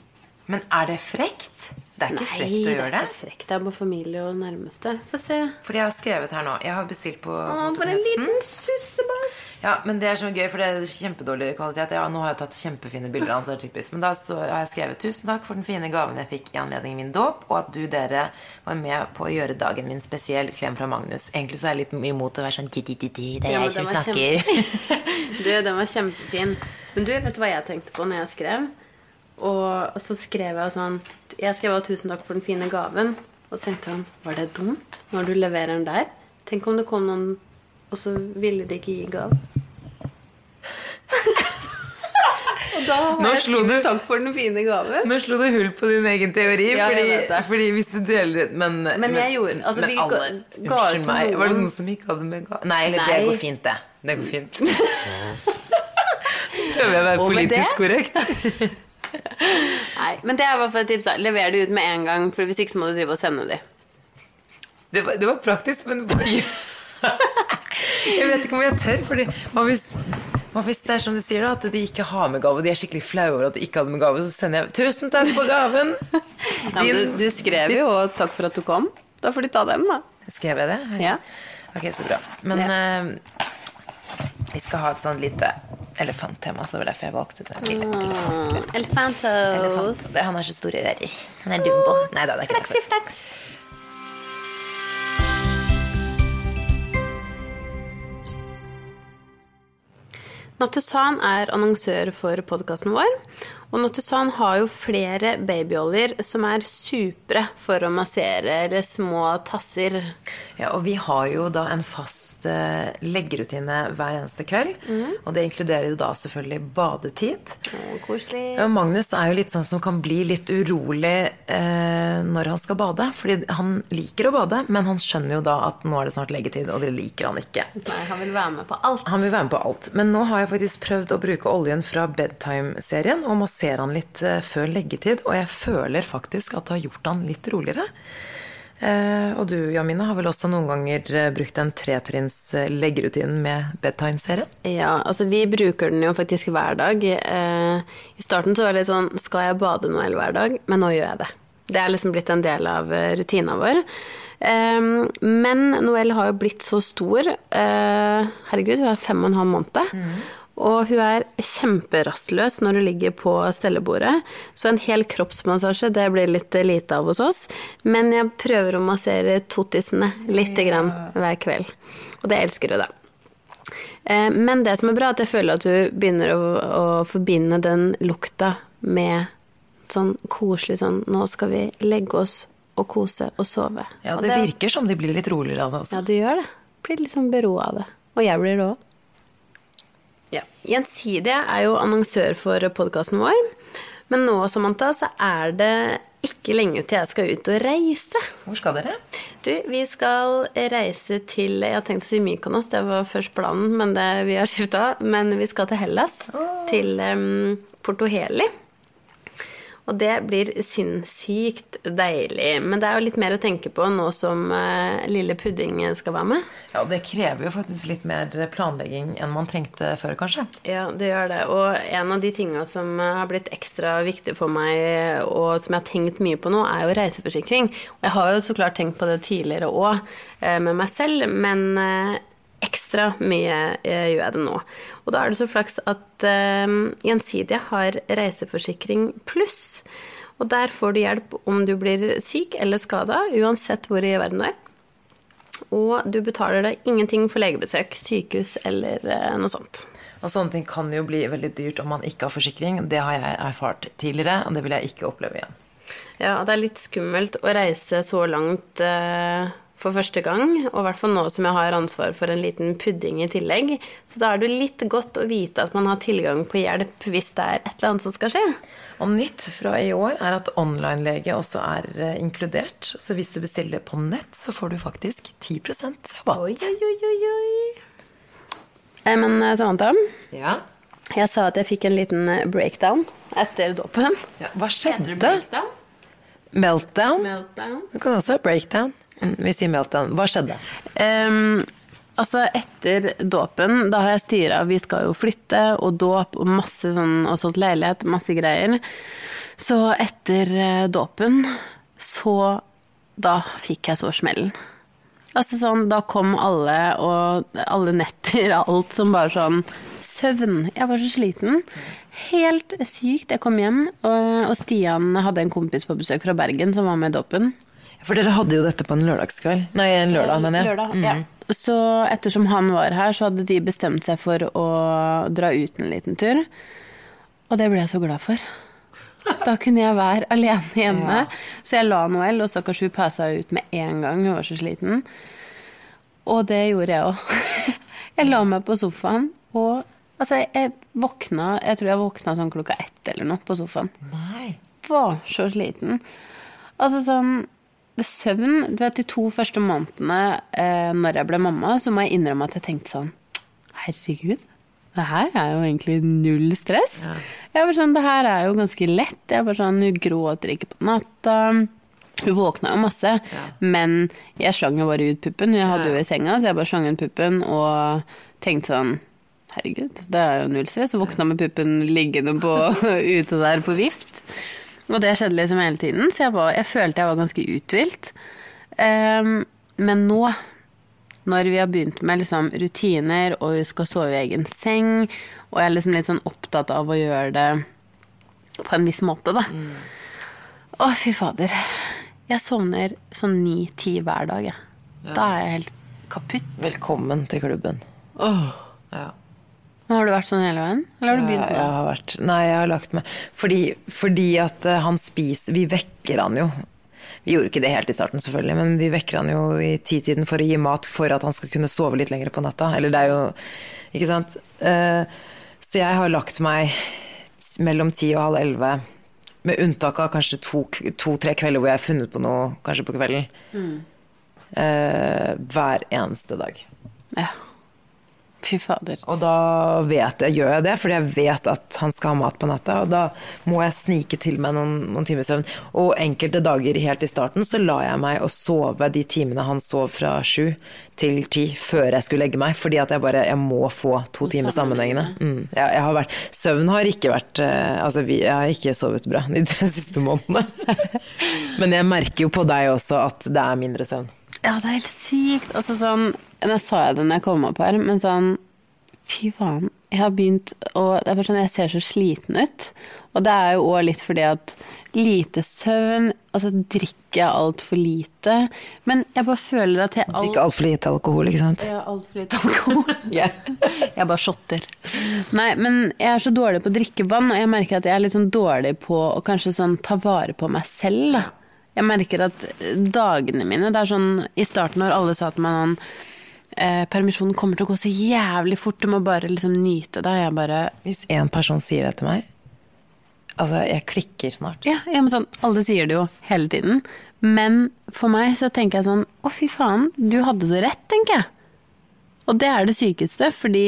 Men er det frekt? Det er ikke frekt å gjøre det er det. ikke frekt. Det er bare familie og nærmeste. Få se. Fordi jeg har skrevet her nå. Jeg har bestilt på Å, for en liten sussebass. Ja, men det er så gøy, for det er kjempedårlig kvalitet. Ja, nå har jeg tatt kjempefine bilder av så det er typisk. Men da så har jeg skrevet 'Tusen takk for den fine gaven jeg fikk i anledning min dåp', og at du dere var med på å gjøre dagen min spesiell. Klem fra Magnus. Egentlig så er jeg litt imot å være sånn Det er jeg som snakker. Du, den var kjempefin. Men du, vet du hva jeg tenkte på når jeg skrev? Og så skrev jeg sånn Jeg skrev 'tusen takk for den fine gaven'. Og så tenkte han var det dumt når du leverer den der? Tenk om det kom noen, og så ville de ikke gi gave. og da har jeg skrevet du- 'takk for den fine gaven'. Nå slo du hull på din egen teori. Ja, fordi, fordi hvis du deler Men, Men jeg gjorde- altså, men vi alle, Unnskyld meg. Var det noen- som ikke hadde med gave? Nei, eller det går fint, det. Det går fint. Prøver jeg å være politisk korrekt? Nei, Men det er i hvert fall et tips. da. Lever de ut med en gang, for hvis ikke så må du drive og sende de. Det var, det var praktisk, men Jeg vet ikke om jeg tør, fordi hva hvis, det er som du sier, da, at de ikke har med gave, og de er skikkelig flaue over at de ikke hadde med gave, så sender jeg 'tusen takk for gaven'. Ja, du, du skrev jo 'takk for at du kom'. Da får de ta den, da. Skrev jeg det? Ja. Ok, så bra. Men Ja. eh, vi skal ha et sånn lite elefanttema, så det var derfor jeg valgte det. Lille elefant. Elefantos. elefant. Han har så store ører. Han er dumbo. Nei da, det er ikke Flaksi, flaks. Natusan er annonsør for podkasten vår. Og Natusan har jo flere babyoljer som er supre for å massere små tasser. Ja, og vi har jo da en fast eh, leggerutine hver eneste kveld. Og det inkluderer jo da selvfølgelig badetid. Oh, koselig. Og Magnus er jo litt sånn som kan bli litt urolig eh, når han skal bade. Fordi han liker å bade, men han skjønner jo da at nå er det snart leggetid, og det liker han ikke. Nei, han vil være med på alt. Han vil være med på alt. Men nå har jeg faktisk prøvd å bruke oljen fra Bedtime-serien og massere han litt eh, før leggetid, og jeg føler faktisk at det har gjort han litt roligere. Eh, og du, Jamina, har vel også noen ganger eh, brukt en tretrinns leggerutinen med Bedtime-serien? Ja, altså vi bruker den jo faktisk hver dag. I starten så var det litt sånn Skal jeg bade Noel hver dag? Men nå gjør jeg det. Det er liksom blitt en del av rutina vår. Men Noel har jo blitt så stor. Herregud, hun er fem og en halv måned. Og hun er kjemperastløs når hun ligger på stellebordet. Så en hel kroppsmassasje det blir litt lite av hos oss. Men jeg prøver å massere tottisene lite grann hver kveld. Og det elsker hun, da. Eh, Men det som er bra, er at jeg føler at hun begynner å, å forbinde den lukta med sånn koselig sånn Nå skal vi legge oss og kose og sove. Ja, Og det virker som de blir litt roligere av det. Altså. Ja, det gjør det. Blir sånn beroa av det. Og jeg blir det òg. Ja. Gjensidige er jo annonsør for podkasten vår. Men nå, Samantha, så er det ikke lenge til jeg skal ut og reise. Hvor skal dere? Du, vi skal reise til Jeg har tenkt å si Mykonos, det var først planen, men det, vi har skifta. Men vi skal til Hellas. Til um, Porto Heli. Og det blir sinnssykt deilig. Men det er jo litt mer å tenke på nå som uh, lille pudding skal være med. Ja, det krever jo faktisk litt mer planlegging enn man trengte før, kanskje. Ja, det gjør det. Og en av de tinga som har blitt ekstra viktig for meg, og som jeg har tenkt mye på nå, er jo reiseforsikring. Og jeg har jo så klart tenkt på det tidligere òg med meg selv, men eh, ekstra mye eh, gjør jeg det nå. Og da er det så flaks at eh, Gjensidige har reiseforsikring pluss. Og der får du hjelp om du blir syk eller skada, uansett hvor i verden du er. Og du betaler deg ingenting for legebesøk, sykehus eller eh, noe sånt. Og sånne ting kan jo bli veldig dyrt om man ikke har forsikring. Det har jeg erfart tidligere, og det vil jeg ikke oppleve igjen. Ja, det er litt skummelt å reise så langt eh, for første gang, og i hvert fall nå som jeg har ansvar for en liten pudding i tillegg. Så da er det litt godt å vite at man har tilgang på hjelp hvis det er et eller annet som skal skje. Og nytt fra i år er at online-lege også er eh, inkludert. Så hvis du bestiller på nett, så får du faktisk 10 rabatt. Oi, oi, oi, oi. Eh, Men eh, Samantha, Ja. jeg sa at jeg fikk en liten breakdown etter dåpen. ja. Hva skjedde? Meltdown? Meltdown? Det kan også være breakdown. Mm, Vi sier meltdown. Hva skjedde? Um, altså, etter dåpen, da har jeg styra Vi skal jo flytte, og dåp og masse sånn Og solgt leilighet, masse greier. Så etter eh, dåpen, så Da fikk jeg så smellen. Altså sånn, Da kom alle, og alle netter, alt som bare sånn Søvn. Jeg var så sliten. Helt sykt. Jeg kom hjem, og, og Stian hadde en kompis på besøk fra Bergen som var med i dåpen. For dere hadde jo dette på en lørdagskveld. Nei, en lørdag, mener jeg. Lørdag, ja. Så ettersom han var her, så hadde de bestemt seg for å dra ut en liten tur. Og det ble jeg så glad for. Da kunne jeg være alene hjemme. Så jeg la Noel, og stakkars hun passa ut med en gang. Hun var så sliten. Og det gjorde jeg òg. Jeg la meg på sofaen, og altså, jeg våkna Jeg tror jeg våkna sånn klokka ett eller noe på sofaen. Nei. Var så sliten. Altså sånn Søvn Du vet, de to første månedene eh, når jeg ble mamma, så må jeg innrømme at jeg tenkte sånn Herregud, det her er jo egentlig null stress. Jeg var sånn, Det her er jo ganske lett. Jeg var sånn, Hun gråter ikke på natta. Hun våkna jo masse, men jeg slang jo bare ut puppen. Jeg hadde jo i senga, så jeg bare slang ut puppen og tenkte sånn Herregud, det er jo null stress. Så våkna med puppen liggende på, ute der på vift. Og det skjedde liksom hele tiden, så jeg, var, jeg følte jeg var ganske uthvilt. Um, men nå, når vi har begynt med liksom rutiner, og vi skal sove i egen seng, og jeg er liksom litt sånn opptatt av å gjøre det på en viss måte, da. Å, fy fader. Jeg sovner sånn ni-ti hver dag, jeg. Da er jeg helt kaputt. Velkommen til klubben. Ja. Men har du vært sånn hele veien? Eller har du begynt Ja, jeg har vært Nei, jeg har lagt meg Fordi, fordi at eh, han spiser Vi vekker han jo. Vi gjorde ikke det helt i starten, selvfølgelig, men vi vekker han jo i titiden for å gi mat for at han skal kunne sove litt lenger på natta. Eller det er jo Ikke sant? Eh, Så jeg har lagt meg mellom ti og halv elleve. Med unntak av kanskje to-tre to, kvelder hvor jeg har funnet på noe, kanskje på kvelden. Eh, hver eneste dag. Ja. Fy fader. Og da vet jeg, gjør jeg det, fordi jeg vet at han skal ha mat på natta. Og da må jeg snike til meg noen, noen timers søvn. Og enkelte dager helt i starten så la jeg meg å sove de timene han sov fra sju til ti før jeg skulle legge meg. Fordi at jeg bare jeg må få to timer sammenhengende. Mm. Jeg, jeg har vært, søvn har ikke vært eh, Altså vi, jeg har ikke sovet bra de tre siste månedene. Men jeg merker jo på deg også at det er mindre søvn. Ja, det er helt sykt. Altså sånn Nå sa jeg det når jeg kom opp her, men sånn Fy faen. Jeg har begynt å Det er bare sånn, jeg ser så sliten ut. Og det er jo òg litt fordi at lite søvn Og så drikker jeg altfor lite. Men jeg bare føler at jeg alt... Drikker altfor lite alkohol, ikke sant? Ja, altfor lite alkohol. Ja. Jeg bare shotter. Nei, men jeg er så dårlig på å drikke vann, og jeg merker at jeg er litt sånn dårlig på å kanskje sånn ta vare på meg selv. Da. Jeg merker at dagene mine Det er sånn i starten når alle sa til meg sånn eh, Permisjonen kommer til å gå så jævlig fort, du må bare liksom nyte det. Jeg bare Hvis en person sier det til meg Altså, jeg klikker snart. Ja, ja men sånn, alle sier det jo hele tiden. Men for meg så tenker jeg sånn Å, fy faen, du hadde så rett, tenker jeg. Og det er det sykeste, fordi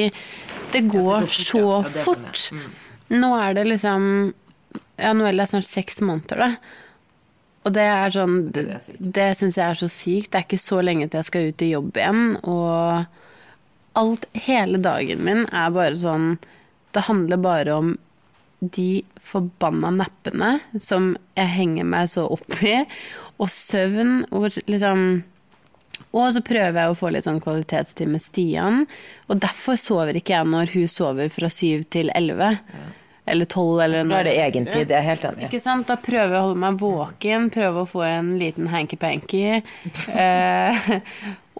det går, går fort, så ja. Ja, det fort. Mm. Nå er det liksom Ja, Noelle er snart seks måneder, da. Og det er sånn Det, Det syns jeg er så sykt. Det er ikke så lenge til jeg skal ut i jobb igjen, og alt Hele dagen min er bare sånn Det handler bare om de forbanna nappene som jeg henger meg så opp i, og søvn og liksom og så prøver jeg å få litt sånn kvalitetstid med Stian. Og derfor sover ikke jeg når hun sover fra syv til elleve. Eller tolv, eller noe. Da er det egentid, jeg er helt enig. Ikke sant? Da prøver jeg å holde meg våken, prøve å få en liten hanky-panky. Eh,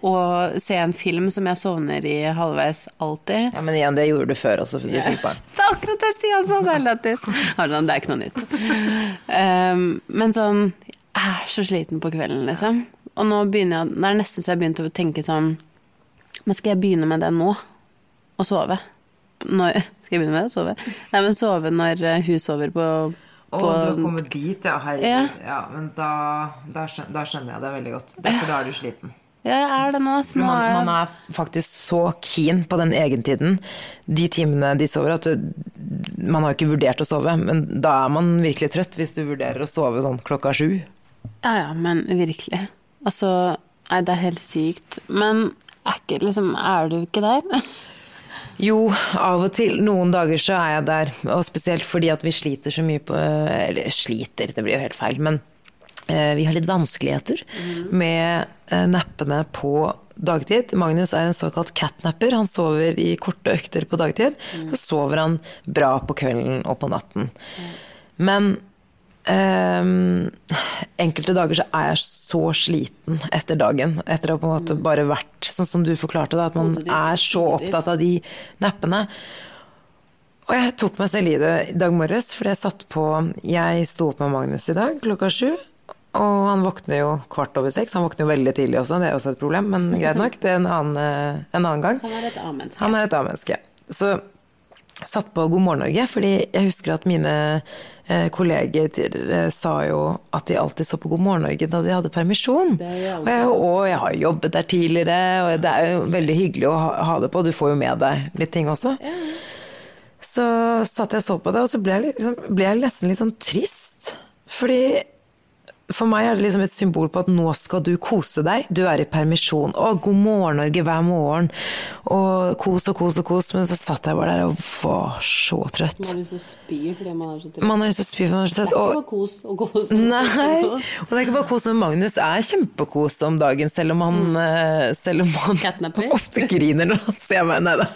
og se en film som jeg sovner i halvveis alltid. Ja, Men igjen, det gjorde du før også, for du fikk barn. Det er akkurat det Stian sa, det er lættis. Sånn, Det er ikke noe nytt. Um, men sånn Jeg er så sliten på kvelden, liksom. Og nå begynner jeg Det er nesten så jeg begynte å tenke sånn Men skal jeg begynne med det nå? Å sove? Når, skal jeg begynne med? Å sove? Nei, men sove når eh, hun sover på, Å, på du har kommet dit, ja. Herregud. Ja. Ja. men da, da, skjønner, da skjønner jeg det veldig godt. For da er du sliten. Ja, jeg er det nå. Nå Man, er man er faktisk så keen på den egentiden, de timene de sover, at du, man har ikke vurdert å sove. Men da er man virkelig trøtt hvis du vurderer å sove sånn klokka sju. Ja, ja, men virkelig. Altså, nei, det er helt sykt. Men er, ikke, liksom, er du ikke der? Jo, av og til. Noen dager så er jeg der. Og spesielt fordi at vi sliter så mye på Eller sliter, det blir jo helt feil. Men eh, vi har litt vanskeligheter med eh, nappene på dagtid. Magnus er en såkalt catnapper. Han sover i korte økter på dagtid. Så sover han bra på kvelden og på natten. Men ehm, enkelte dager så er jeg så sliten etter dagen. Etter å på en måte bare vært sånn som du forklarte, da, at man er så opptatt av de nappene. Og jeg tok meg selv i det i dag morges, for jeg satt på Jeg sto opp med Magnus i dag klokka sju. Og han våkner jo kvart over seks. Han våkner jo veldig tidlig også, det er også et problem, men greit nok. Det er en annen, eh, en annen gang. Han er et A-menneske. Han er et A-menneske. Så satt på God morgen Norge, fordi jeg husker at mine eh, kolleger tidligere sa jo at de alltid så på God morgen Norge da de hadde permisjon. Og jeg, og jeg har jobbet der tidligere, og det er jo veldig hyggelig å ha, ha det på. Du får jo med deg litt ting også. Så satt jeg og så på det, og så ble jeg, liksom, ble jeg nesten litt sånn trist. Fordi for meg er det liksom et symbol på at nå skal du kose deg. Du er i permisjon. Å, god morgen Norge hver morgen. Og kos og kos og kos. Men så satt jeg bare der og var så trøtt. Man har lyst til å spy fordi man er så trøtt. Man har lyst til å spy for man er så trøtt. Det er ikke bare kos og kos. og Nei, og det er ikke bare kos, men Magnus er kjempekos om dagen, selv om han, mm. selv om han ofte griner når han ser meg. Nei da.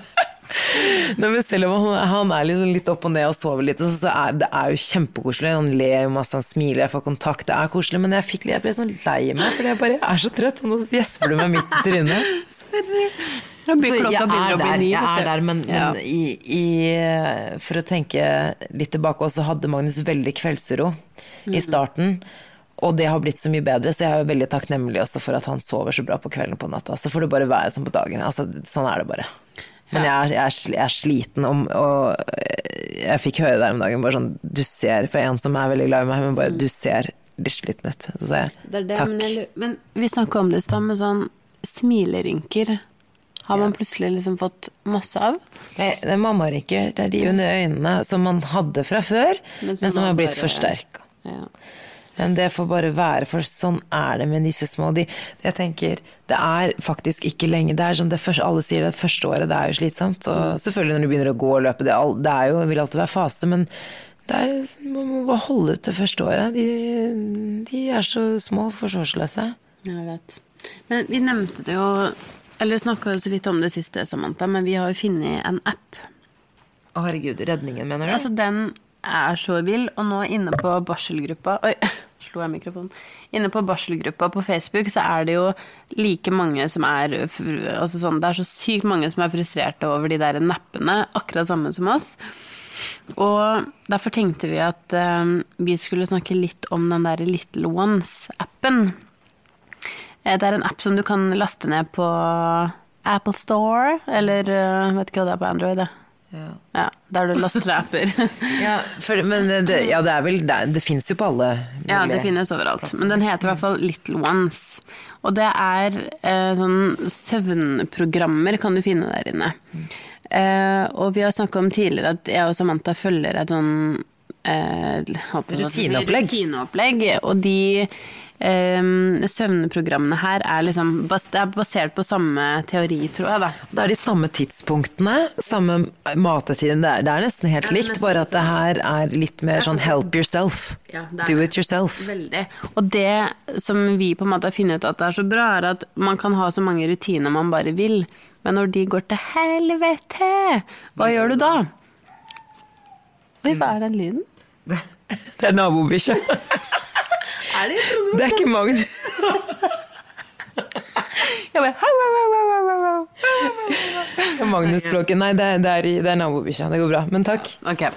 Nei, men selv om han, han er liksom litt opp og ned og sover litt, så, så er det er jo kjempekoselig. Han ler jo masse, han smiler, jeg får kontakt, det er koselig. Men jeg, fikk, jeg ble sånn lei meg, fordi jeg bare er så trøtt, og nå gjesper du meg midt i trynet. Sorry. Jeg, Så jeg er der, jeg er der men, Ja. i, i, for å tenke litt tilbake også, hadde Magnus veldig kveldsuro Mm. i starten. Og det har blitt så mye bedre, så jeg er veldig takknemlig også for at han sover så bra på kvelden og på natta. Så får det bare være som på dagen. Altså, sånn er det bare. Men jeg jeg jeg er sliten, om, og jeg fikk høre der om dagen bare sånn Du ser, fra en som er veldig glad i meg, men bare du ser litt sliten ut. Så sa jeg Det det, takk. Men, men vi snakka om det i stad, med sånn smilerynker. Har man plutselig liksom fått masse av? Det, det er mammarynker, det er de under øynene som man hadde fra før, Men men som som, har blitt forsterka. Ja. Men det får bare være, for sånn er det med disse små. De, jeg tenker, Det er faktisk ikke lenge. Det er som det første, Alle sier det første året, det er jo slitsomt. Og selvfølgelig når du begynner å gå og løpe, det, det er jo, vil alltid være fase, men det er, man må bare holde ut det første året. De, de er så små og forsvarsløse. Jeg vet. Men vi nevnte det jo Eller snakka jo så vidt om det siste, Samantha, men vi har jo funnet en app. Å herregud, redningen, mener du? Altså, den er så vill, og nå inne på barselgruppa Oi, slo jeg mikrofonen. Inne på barselgruppa på Facebook så er det jo like mange som er altså sånn, Det er så sykt mange som er frustrerte over de der nappene, akkurat samme som oss. Og derfor tenkte vi at um, vi skulle snakke litt om den der Little Ones-appen. Eh, Det er en app som du kan laste ned på Apple Store, eller uh, vet ikke hva det er på Android. Det. Ja. Ja, der du lastraper. Ja, for, men det, ja, det er vel Det, det fins jo på alle Ja, det finnes overalt. Men den heter i hvert fall Little Ones. Og det er eh, sånn søvnprogrammer kan du finne der inne. Eh, og vi har snakka om tidligere at jeg og Samantha følger et sånn eh, Rutineopplegg. rutineopplegg. Og de eh, søvnprogrammene her er liksom bas er basert på samme teori, tror jeg. da. Det er de samme tidspunktene, samme matetiden. Det er, det er nesten helt Ja, likt, nesten bare at det her er litt mer sånn help yourself. Ja, Do it yourself. Veldig. Og det som vi på en måte har funnet ut at det er så bra, er at man kan ha så mange rutiner man bare vil, men når de går til helvete, hva gjør du da? Oi, hva er den lyden? Det er nabobikkja. Er det? Jeg trodde Det er ikke Magnus. Jeg bare, hau, hau, hau, hau, hau, hau. Det er Magnus-språket. Nei, det er, det er, det er nabobikkja. Det går bra. Men takk. Okay.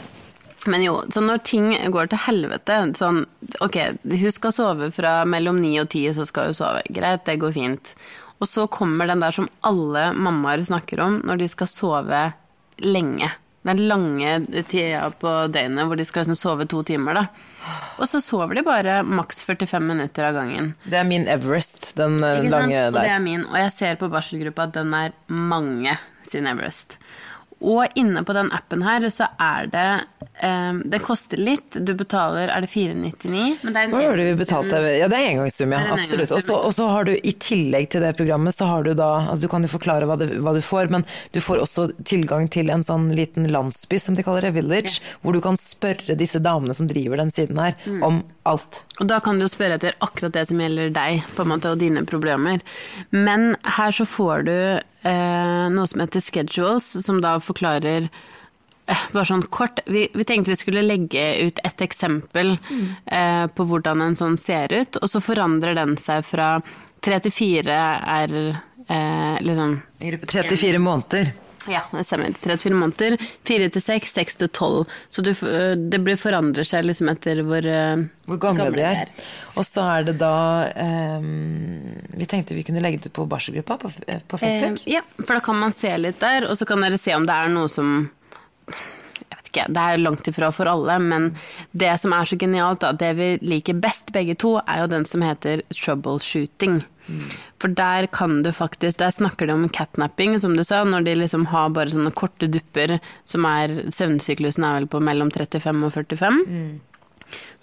Men jo, så når ting går til helvete sånn, Ok, hun skal sove fra mellom ni og ti, så skal hun sove. Greit, det går fint. Og så kommer den der som alle mammaer snakker om når de skal sove lenge. Den lange tida på døgnet hvor de skal liksom sove to timer, da. Og så sover de bare maks 45 minutter av gangen. Det er min Everest, den lange der. Og det er min. Og jeg ser på barselgruppa at den er mange sin Everest. Og inne på den appen her så er det um, Det koster litt. Du betaler Er det 499? Men det er en Hva var det vi betalte? Ja, det er engangssum, ja. En Absolutt. Og så- har du i tillegg til det programmet, så har du da Altså du kan jo forklare hva, det, hva du får, men du får også tilgang til en sånn liten landsby, som de kaller det, village, hvor du kan spørre disse damene som driver den siden her, Mm. om alt. Og da kan du jo spørre etter akkurat det som gjelder deg på en måte, og dine problemer. Men her så får du eh, noe som heter schedules, som da forklarer eh, bare sånn kort vi, vi tenkte vi skulle legge ut et eksempel eh, på hvordan en sånn ser ut, og så forandrer den seg fra tre til fire er eh, liksom I gruppe 34 måneder. Ja, det stemmer. 34 måneder. 4 til 6, 6 til 12. Så du, øh, det blir forandrer seg liksom etter hvor, øh, Hvor gamle, de er. Og så er det da um, Vi tenkte vi kunne legge det ut på barselgruppa på, på Facebook. Eh, ja, for da kan man se litt der, og så kan dere se om det er noe som jeg vet ikke, Det er langt ifra for alle, men det som er så genialt, da, det vi liker best begge to, er jo den som heter troubleshooting. For der kan du faktisk Der snakker de om catnapping, som du sa, når de liksom har bare sånne korte dupper som er Søvnsyklusen er vel på mellom 35 og 45.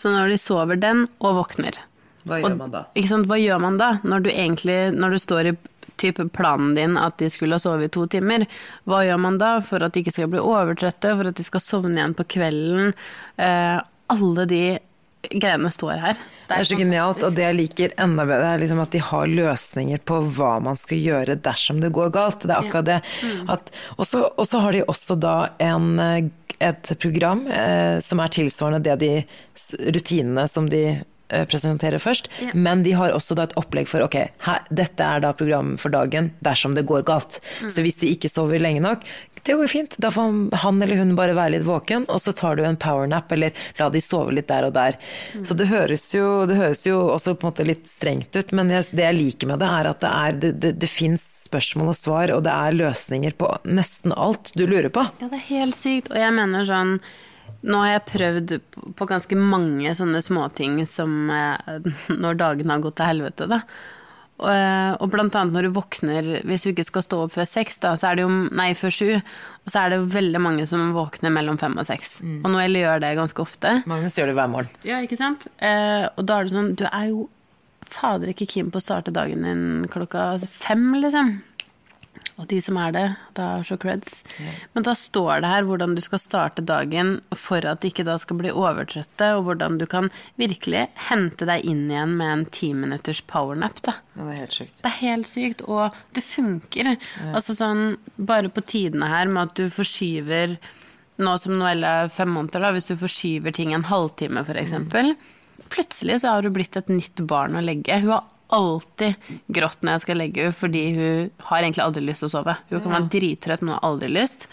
Så når de sover den og våkner Hva gjør og, Ikke sant, hva gjør man da? Når du egentlig, når du står i type planen din at de skulle ha sovet i to timer, hva gjør man da for at de ikke skal bli overtrøtte, for at de skal sovne igjen på kvelden? Eh, alle de greiene står her. Det er så genialt, og det jeg liker enda bedre, er liksom at de har løsninger på hva man skal gjøre dersom det går galt. Det er akkurat det. Og så har de også da en, eh, et program eh, som er tilsvarende det de rutinene som de eh, presenterer først, Ja. men de har også da et opplegg for ok, her, dette er da programmet for dagen dersom det går galt. Så hvis de ikke sover lenge nok, det går fint. Da får han eller hun bare være litt våken, og så tar du en powernap, eller la de sove litt der og der. Så det høres, jo, det høres jo også på en måte litt strengt ut, men det jeg liker med det, er at det, er, det, det, det fins spørsmål og svar, og det er løsninger på nesten alt du lurer på. Ja, det er helt sykt. Og jeg mener sånn Nå har jeg prøvd på ganske mange sånne småting som eh, når dagene har gått til helvete, da. Og, eh, og blant annet når du våkner, hvis du ikke skal stå opp før seks, da, så er det jo Nei, før sju. Og så er det veldig mange som våkner mellom fem og seks. Og Noelle gjør det ganske ofte. Magnus gjør det hver morgen. Ja, ikke sant? Eh, og da er det sånn Du er jo fader ikke keen på å starte dagen din klokka fem, liksom. Og de som er det, da er så creds. Men da står det her hvordan du skal starte dagen for at de ikke da skal bli overtrøtte, og hvordan du kan virkelig hente deg inn igjen med en ti minutters powernap, da. Ja, det er helt sykt. Det er helt sykt, og det funker. Altså sånn, bare på tidene her med at du forskyver Nå som Noelle er fem måneder, da, hvis du forskyver ting en halvtime f.eks. eksempel Plutselig så har du blitt et nytt barn å legge. Hun har alltid grått når jeg skal legge henne, fordi hun har egentlig aldri lyst til å sove. Hun kan være drittrøtt, men har aldri lyst.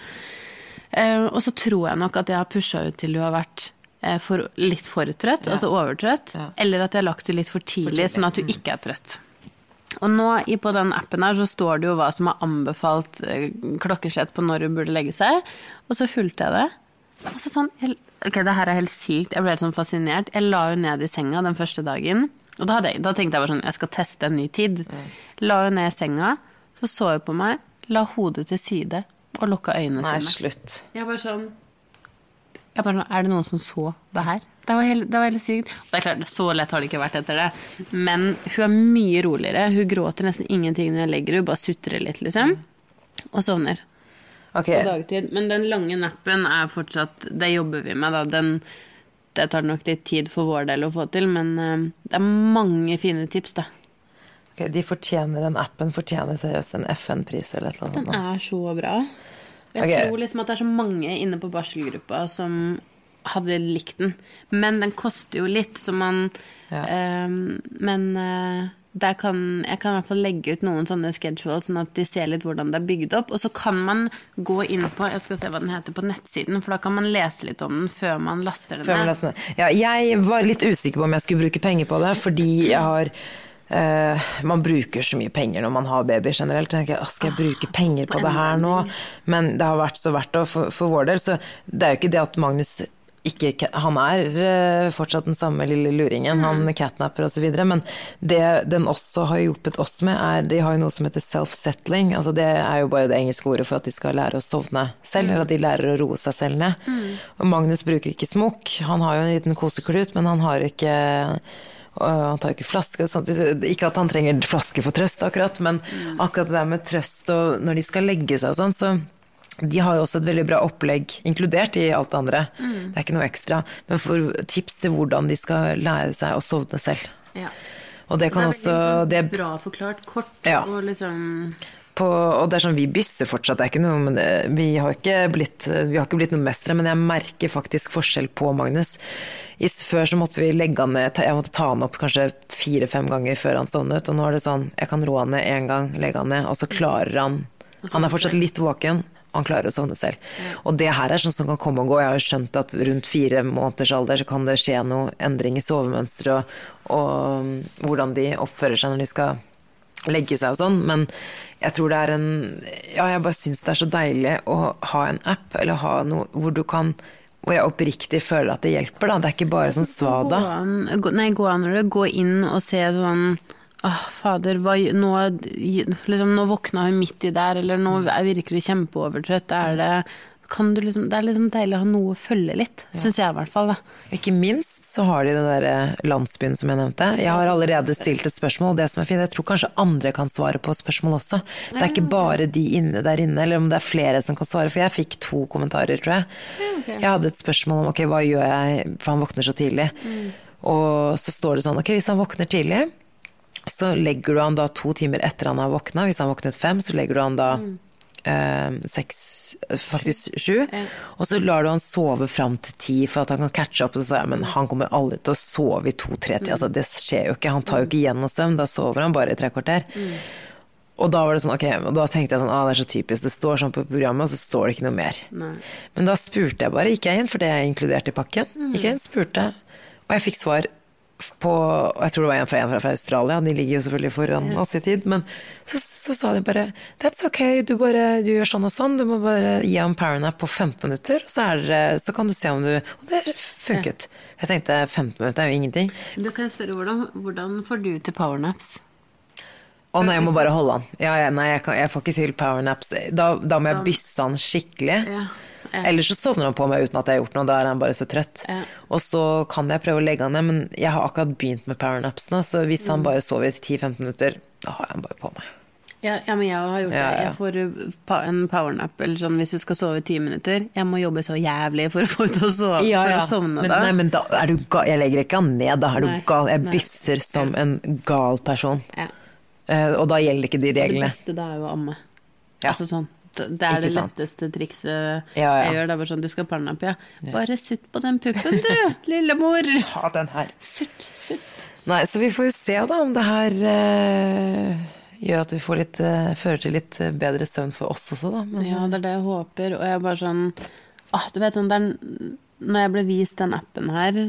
Eh, og så tror jeg nok at jeg har pusha henne til hun har vært eh, for, litt for trøtt, altså overtrøtt. Ja. Eller at jeg har lagt henne litt for tidlig, tidlig. sånn at hun ikke er trøtt. Og nå på den appen her så står det jo hva som er anbefalt eh, klokkeslett på når hun burde legge seg, og så fulgte jeg det. Altså sånn, jeg, ok, det her er helt sykt, jeg ble helt sånn fascinert. Jeg la henne ned i senga den første dagen, og da, jeg, da tenkte jeg bare sånn, jeg skal teste en ny tid. La hun ned i senga, så så hun på meg, la hodet til side og lukka øynene Nei, sine. slutt. Jeg bare sånn jeg bare sånn, Er det noen som så det her? Det var helt, det var helt sykt. Og det er klart, Så lett har det ikke vært etter det. Men hun er mye roligere. Hun gråter nesten ingenting når jeg legger henne, bare sutrer litt, liksom. Og sovner Okay. på dagtid. Men den lange nappen er fortsatt Det jobber vi med, da. Den, det tar nok litt tid for vår del å få til, men eh, det er mange fine tips, da. Okay, de fortjener den appen, fortjener seriøst en FN-pris eller et eller annet. Den er så bra. Jeg okay. tror liksom at det er så mange inne på barselgruppa som hadde likt den. Men den koster jo litt, så man Ja. eh, Men eh, kan, jeg kan i hvert fall legge ut noen sånne schedules, sånn at de ser litt hvordan det er bygd opp. Og så kan man gå inn på jeg skal se hva den heter, på nettsiden, for da kan man lese litt om den før man laster den ned. Ja, jeg var litt usikker på om jeg skulle bruke penger på det, fordi jeg har Uh, Man bruker så mye penger når man har baby generelt. Jeg tenker, skal jeg bruke penger på det her nå? Men det har vært så verdt det for, for vår del. Så det er jo ikke det at Magnus ikke, han er eh, fortsatt den samme lille luringen, han catnapper osv. Men det den også har hjulpet oss med, er De har jo noe som heter self-settling. Altså det er jo bare det engelske ordet for at de skal lære å sovne selv, eller at de lærer å roe seg selv ned. Og Magnus bruker ikke smokk. Han har jo en liten koseklut, men han har ikke han tar jo ikke flaske. Ikke at han trenger flaske for trøst, akkurat, men akkurat det der med trøst og når de skal legge seg og sånn, så de har jo også et veldig bra opplegg, inkludert i alt det andre. Det er ikke noe ekstra. Men for tips til hvordan de skal lære seg å sovne selv. Ja. Og det kan også det, bra forklart, kort Ja. og liksom på, og det er sånn, Vi bysser fortsatt, det er ikke noe, men vi, har ikke blitt, vi har ikke blitt noen mestere. Men jeg merker faktisk forskjell på Magnus. I, før så måtte vi legge han ned, jeg måtte ta han opp kanskje fire-fem ganger før han sovnet. Og nå er det sånn, jeg kan roe han ned én gang, legge han ned, og så klarer han Han er fortsatt litt våken. Han klarer å sovne selv. Og det her er sånn som kan komme og gå. Jeg har jo skjønt at rundt fire måneders alder så kan det skje noe endring i sovemønsteret og, og hvordan de oppfører seg når de skal legge seg og sånn, men jeg tror det er en Ja, jeg bare syns det er så deilig å ha en app, eller ha noe hvor du kan Hvor jeg oppriktig føler at det hjelper, da. Det er ikke bare sånn svada. Gå an, nei, gå an når du gå inn og se sånn Åh, fader, hva, nå, liksom, nå våkna hun midt i der, eller nå er- virker du kjempeovertrøtt. Er det, kan du liksom, det er liksom deilig å ha noe å følge litt, syns jeg i hvert fall. Da. Ikke minst så har de den der landsbyen som jeg nevnte. Jeg har allerede stilt et spørsmål, og det som er fint, jeg tror kanskje andre kan svare på spørsmål også. Det er ikke bare de inne der inne, eller om det er flere som kan svare, for jeg fikk to kommentarer, tror jeg. Jeg hadde et spørsmål om ok, hva gjør jeg, for han våkner så tidlig. Og så står det sånn, ok, hvis han våkner tidlig, så legger du han da to timer etter han har våkna. Hvis han våknet fem, så legger du han da eh, seks, faktisk sju. Og så lar du han sove fram til ti for at han kan catche opp. Og så sa jeg men han kommer aldri til å sove i to-tre tider. Altså, det skjer jo ikke. Han tar jo ikke igjen noe søvn. Da sover han bare i tre kvarter. Og da var det sånn, ok, og da tenkte jeg sånn, ah, det er så typisk, det står sånn på programmet, og så står det ikke noe mer. Men da spurte jeg bare, gikk jeg inn, for det er inkludert i pakken. Gikk jeg inn, spurte, og jeg fikk svar på, jeg tror det var en fra, en fra, fra Australia, de ligger jo selvfølgelig foran oss i tid, men så, så sa de bare, that's ok, du bare, du gjør sånn og sånn, du må bare gi ham powernap på 15 minutter, så, det- så kan du se om du, og det funket. Jeg tenkte 15 minutter er jo ingenting. Du kan spørre hvordan, hvordan får du til powernaps? Å nei, jeg må bare holde han. Ja, ja, nei, jeg, kan, jeg får ikke til powernaps. Da, da må jeg bysse han skikkelig. Ja, ja. Ellers så sovner han på meg uten at jeg har gjort noe, da er han bare så trøtt. Ja. Og så kan jeg prøve å legge han ned, men jeg har akkurat begynt med powernapsene, så hvis Mm. han bare sover i 10-15 minutter, da har jeg han bare på meg. Ja, ja, men jeg har gjort Ja, det. ja. Jeg får uh, en powernap, eller sånn hvis du skal sove i ti minutter. Jeg må jobbe så jævlig for å få ut å sove, for å sovne men, da. Nei, men da er du gal. Jeg legger ikke han ned, da er du Nei, gal. Jeg nei. bysser som en gal person. Ja. Eh, og da gjelder ikke de Og det beste da er jo å amme. Ja. Altså sånn, det er Ikke det sant. letteste trikset Ja, ja. jeg gjør. Det er bare sånn, du skal powernap, ja. Bare sutt på den puppen, du, lillemor. Ta den her. Sutt, sutt. Nei, så vi får jo se da om det her eh, gjør at vi får litt, eh, fører til litt eh, bedre søvn for oss også, da. Men, Ja, det er det jeg håper. Og jeg er bare sånn ah, Du vet sånn, er, Når jeg ble vist den appen her,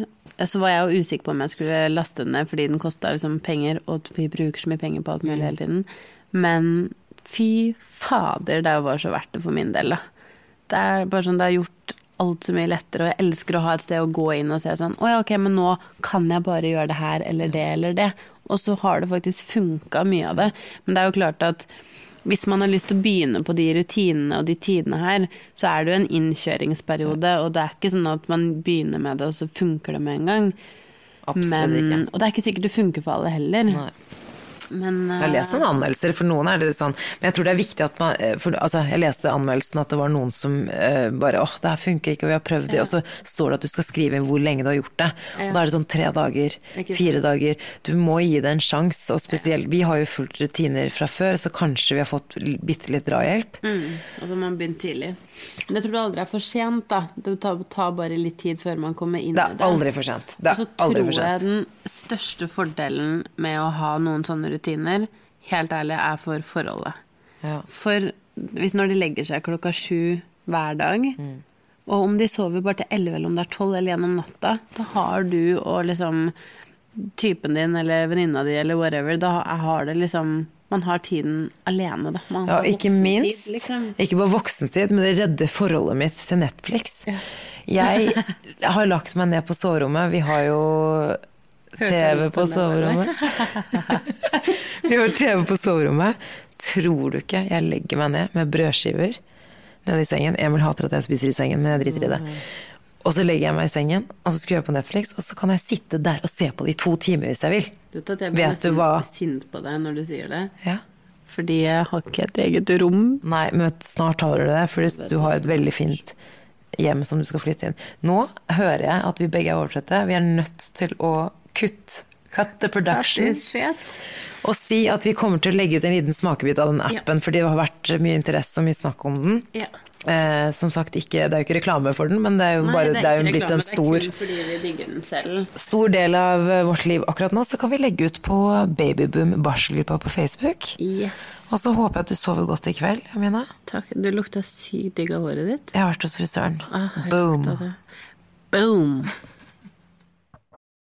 så var jeg jo usikker på om jeg skulle laste den ned fordi den kosta liksom penger, og vi bruker så mye penger på alt mulig hele tiden. Men fy fader, det var så verdt det for min del, da. Det er bare sånn, det har gjort alt så mye lettere, og jeg elsker å ha et sted å gå inn og se sånn Å ja, ok, men nå kan jeg bare gjøre det her eller det eller det. Og så har det faktisk funka mye av det. Men det er jo klart at hvis man har lyst til å begynne på de rutinene og de tidene her, så er det jo en innkjøringsperiode, og det er ikke sånn at man begynner med det, og så funker det med en gang. Absolutt Men, ikke. og det er ikke sikkert det funker for alle heller. Nei. Men Jeg har lest eh, noen anmeldelser, for noen er det sånn Men jeg tror det er viktig at man eh, for, altså, Jeg leste anmeldelsen at det var noen som uh, bare åh, det her funker ikke, og vi har prøvd det, og så står det at du skal skrive inn hvor lenge du har gjort det. Og da er det sånn tre dager, fire dager. Du må gi det en sjanse, og spesielt Vi har jo fulgt rutiner fra før, så kanskje vi har fått bitte litt drahjelp. mm, og så har man begynt tidlig. Men jeg tror det aldri er for sent, da. Det tar, tar bare litt tid før man kommer inn Det i er det. aldri for sent. Det Og så er tror jeg den største fordelen med å ha noen sånne rutiner, helt ærlig, er for forholdet. Ja. For hvis når de legger seg klokka sju hver dag, Mm. og om de sover bare til elleve, eller om det er tolv, eller gjennom natta, da har du og liksom typen din eller venninna di eller whatever, da har det liksom man har tiden alene, da. Man Ja, ikke minst. minst. liksom. Ikke bare voksentid, men det redder forholdet mitt til Netflix. Jeg har lagt meg ned på soverommet. Vi har jo TV på soverommet. Vi har TV på soverommet. Tror du ikke jeg legger meg ned med brødskiver nede i sengen? Emil hater at jeg spiser i sengen, men jeg driter i det. Og så legger jeg meg i sengen, og så skrur jeg på Netflix, og så kan jeg sitte der og se på det i to timer hvis jeg vil. Du vet at jeg blir nesten sint på deg når du sier det. Ja. Fordi jeg har ikke et eget rom. Nei, men snart har du det, for du har et veldig fint hjem som du skal flytte inn. Nå hører jeg at vi begge er overtrøtte. Vi er nødt til å kutte Cut the production. Og si at vi kommer til å legge ut en liten smakebit av den appen, fordi det har vært mye interesse og mye snakk om den. Ja. Eh, som sagt, ikke, det er jo ikke reklame for den, men det er jo, Nei, bare, det er jo blitt en stor, Det er kun fordi vi digger stor del av eh, vårt liv akkurat nå. Så kan vi legge ut på Babyboom barselgruppa på Facebook. Yes. Og så håper jeg at du sover godt i kveld, Amina. Takk. Du lukta sykt digg av håret ditt. Jeg har vært hos frisøren. Ah, Boom. Boom.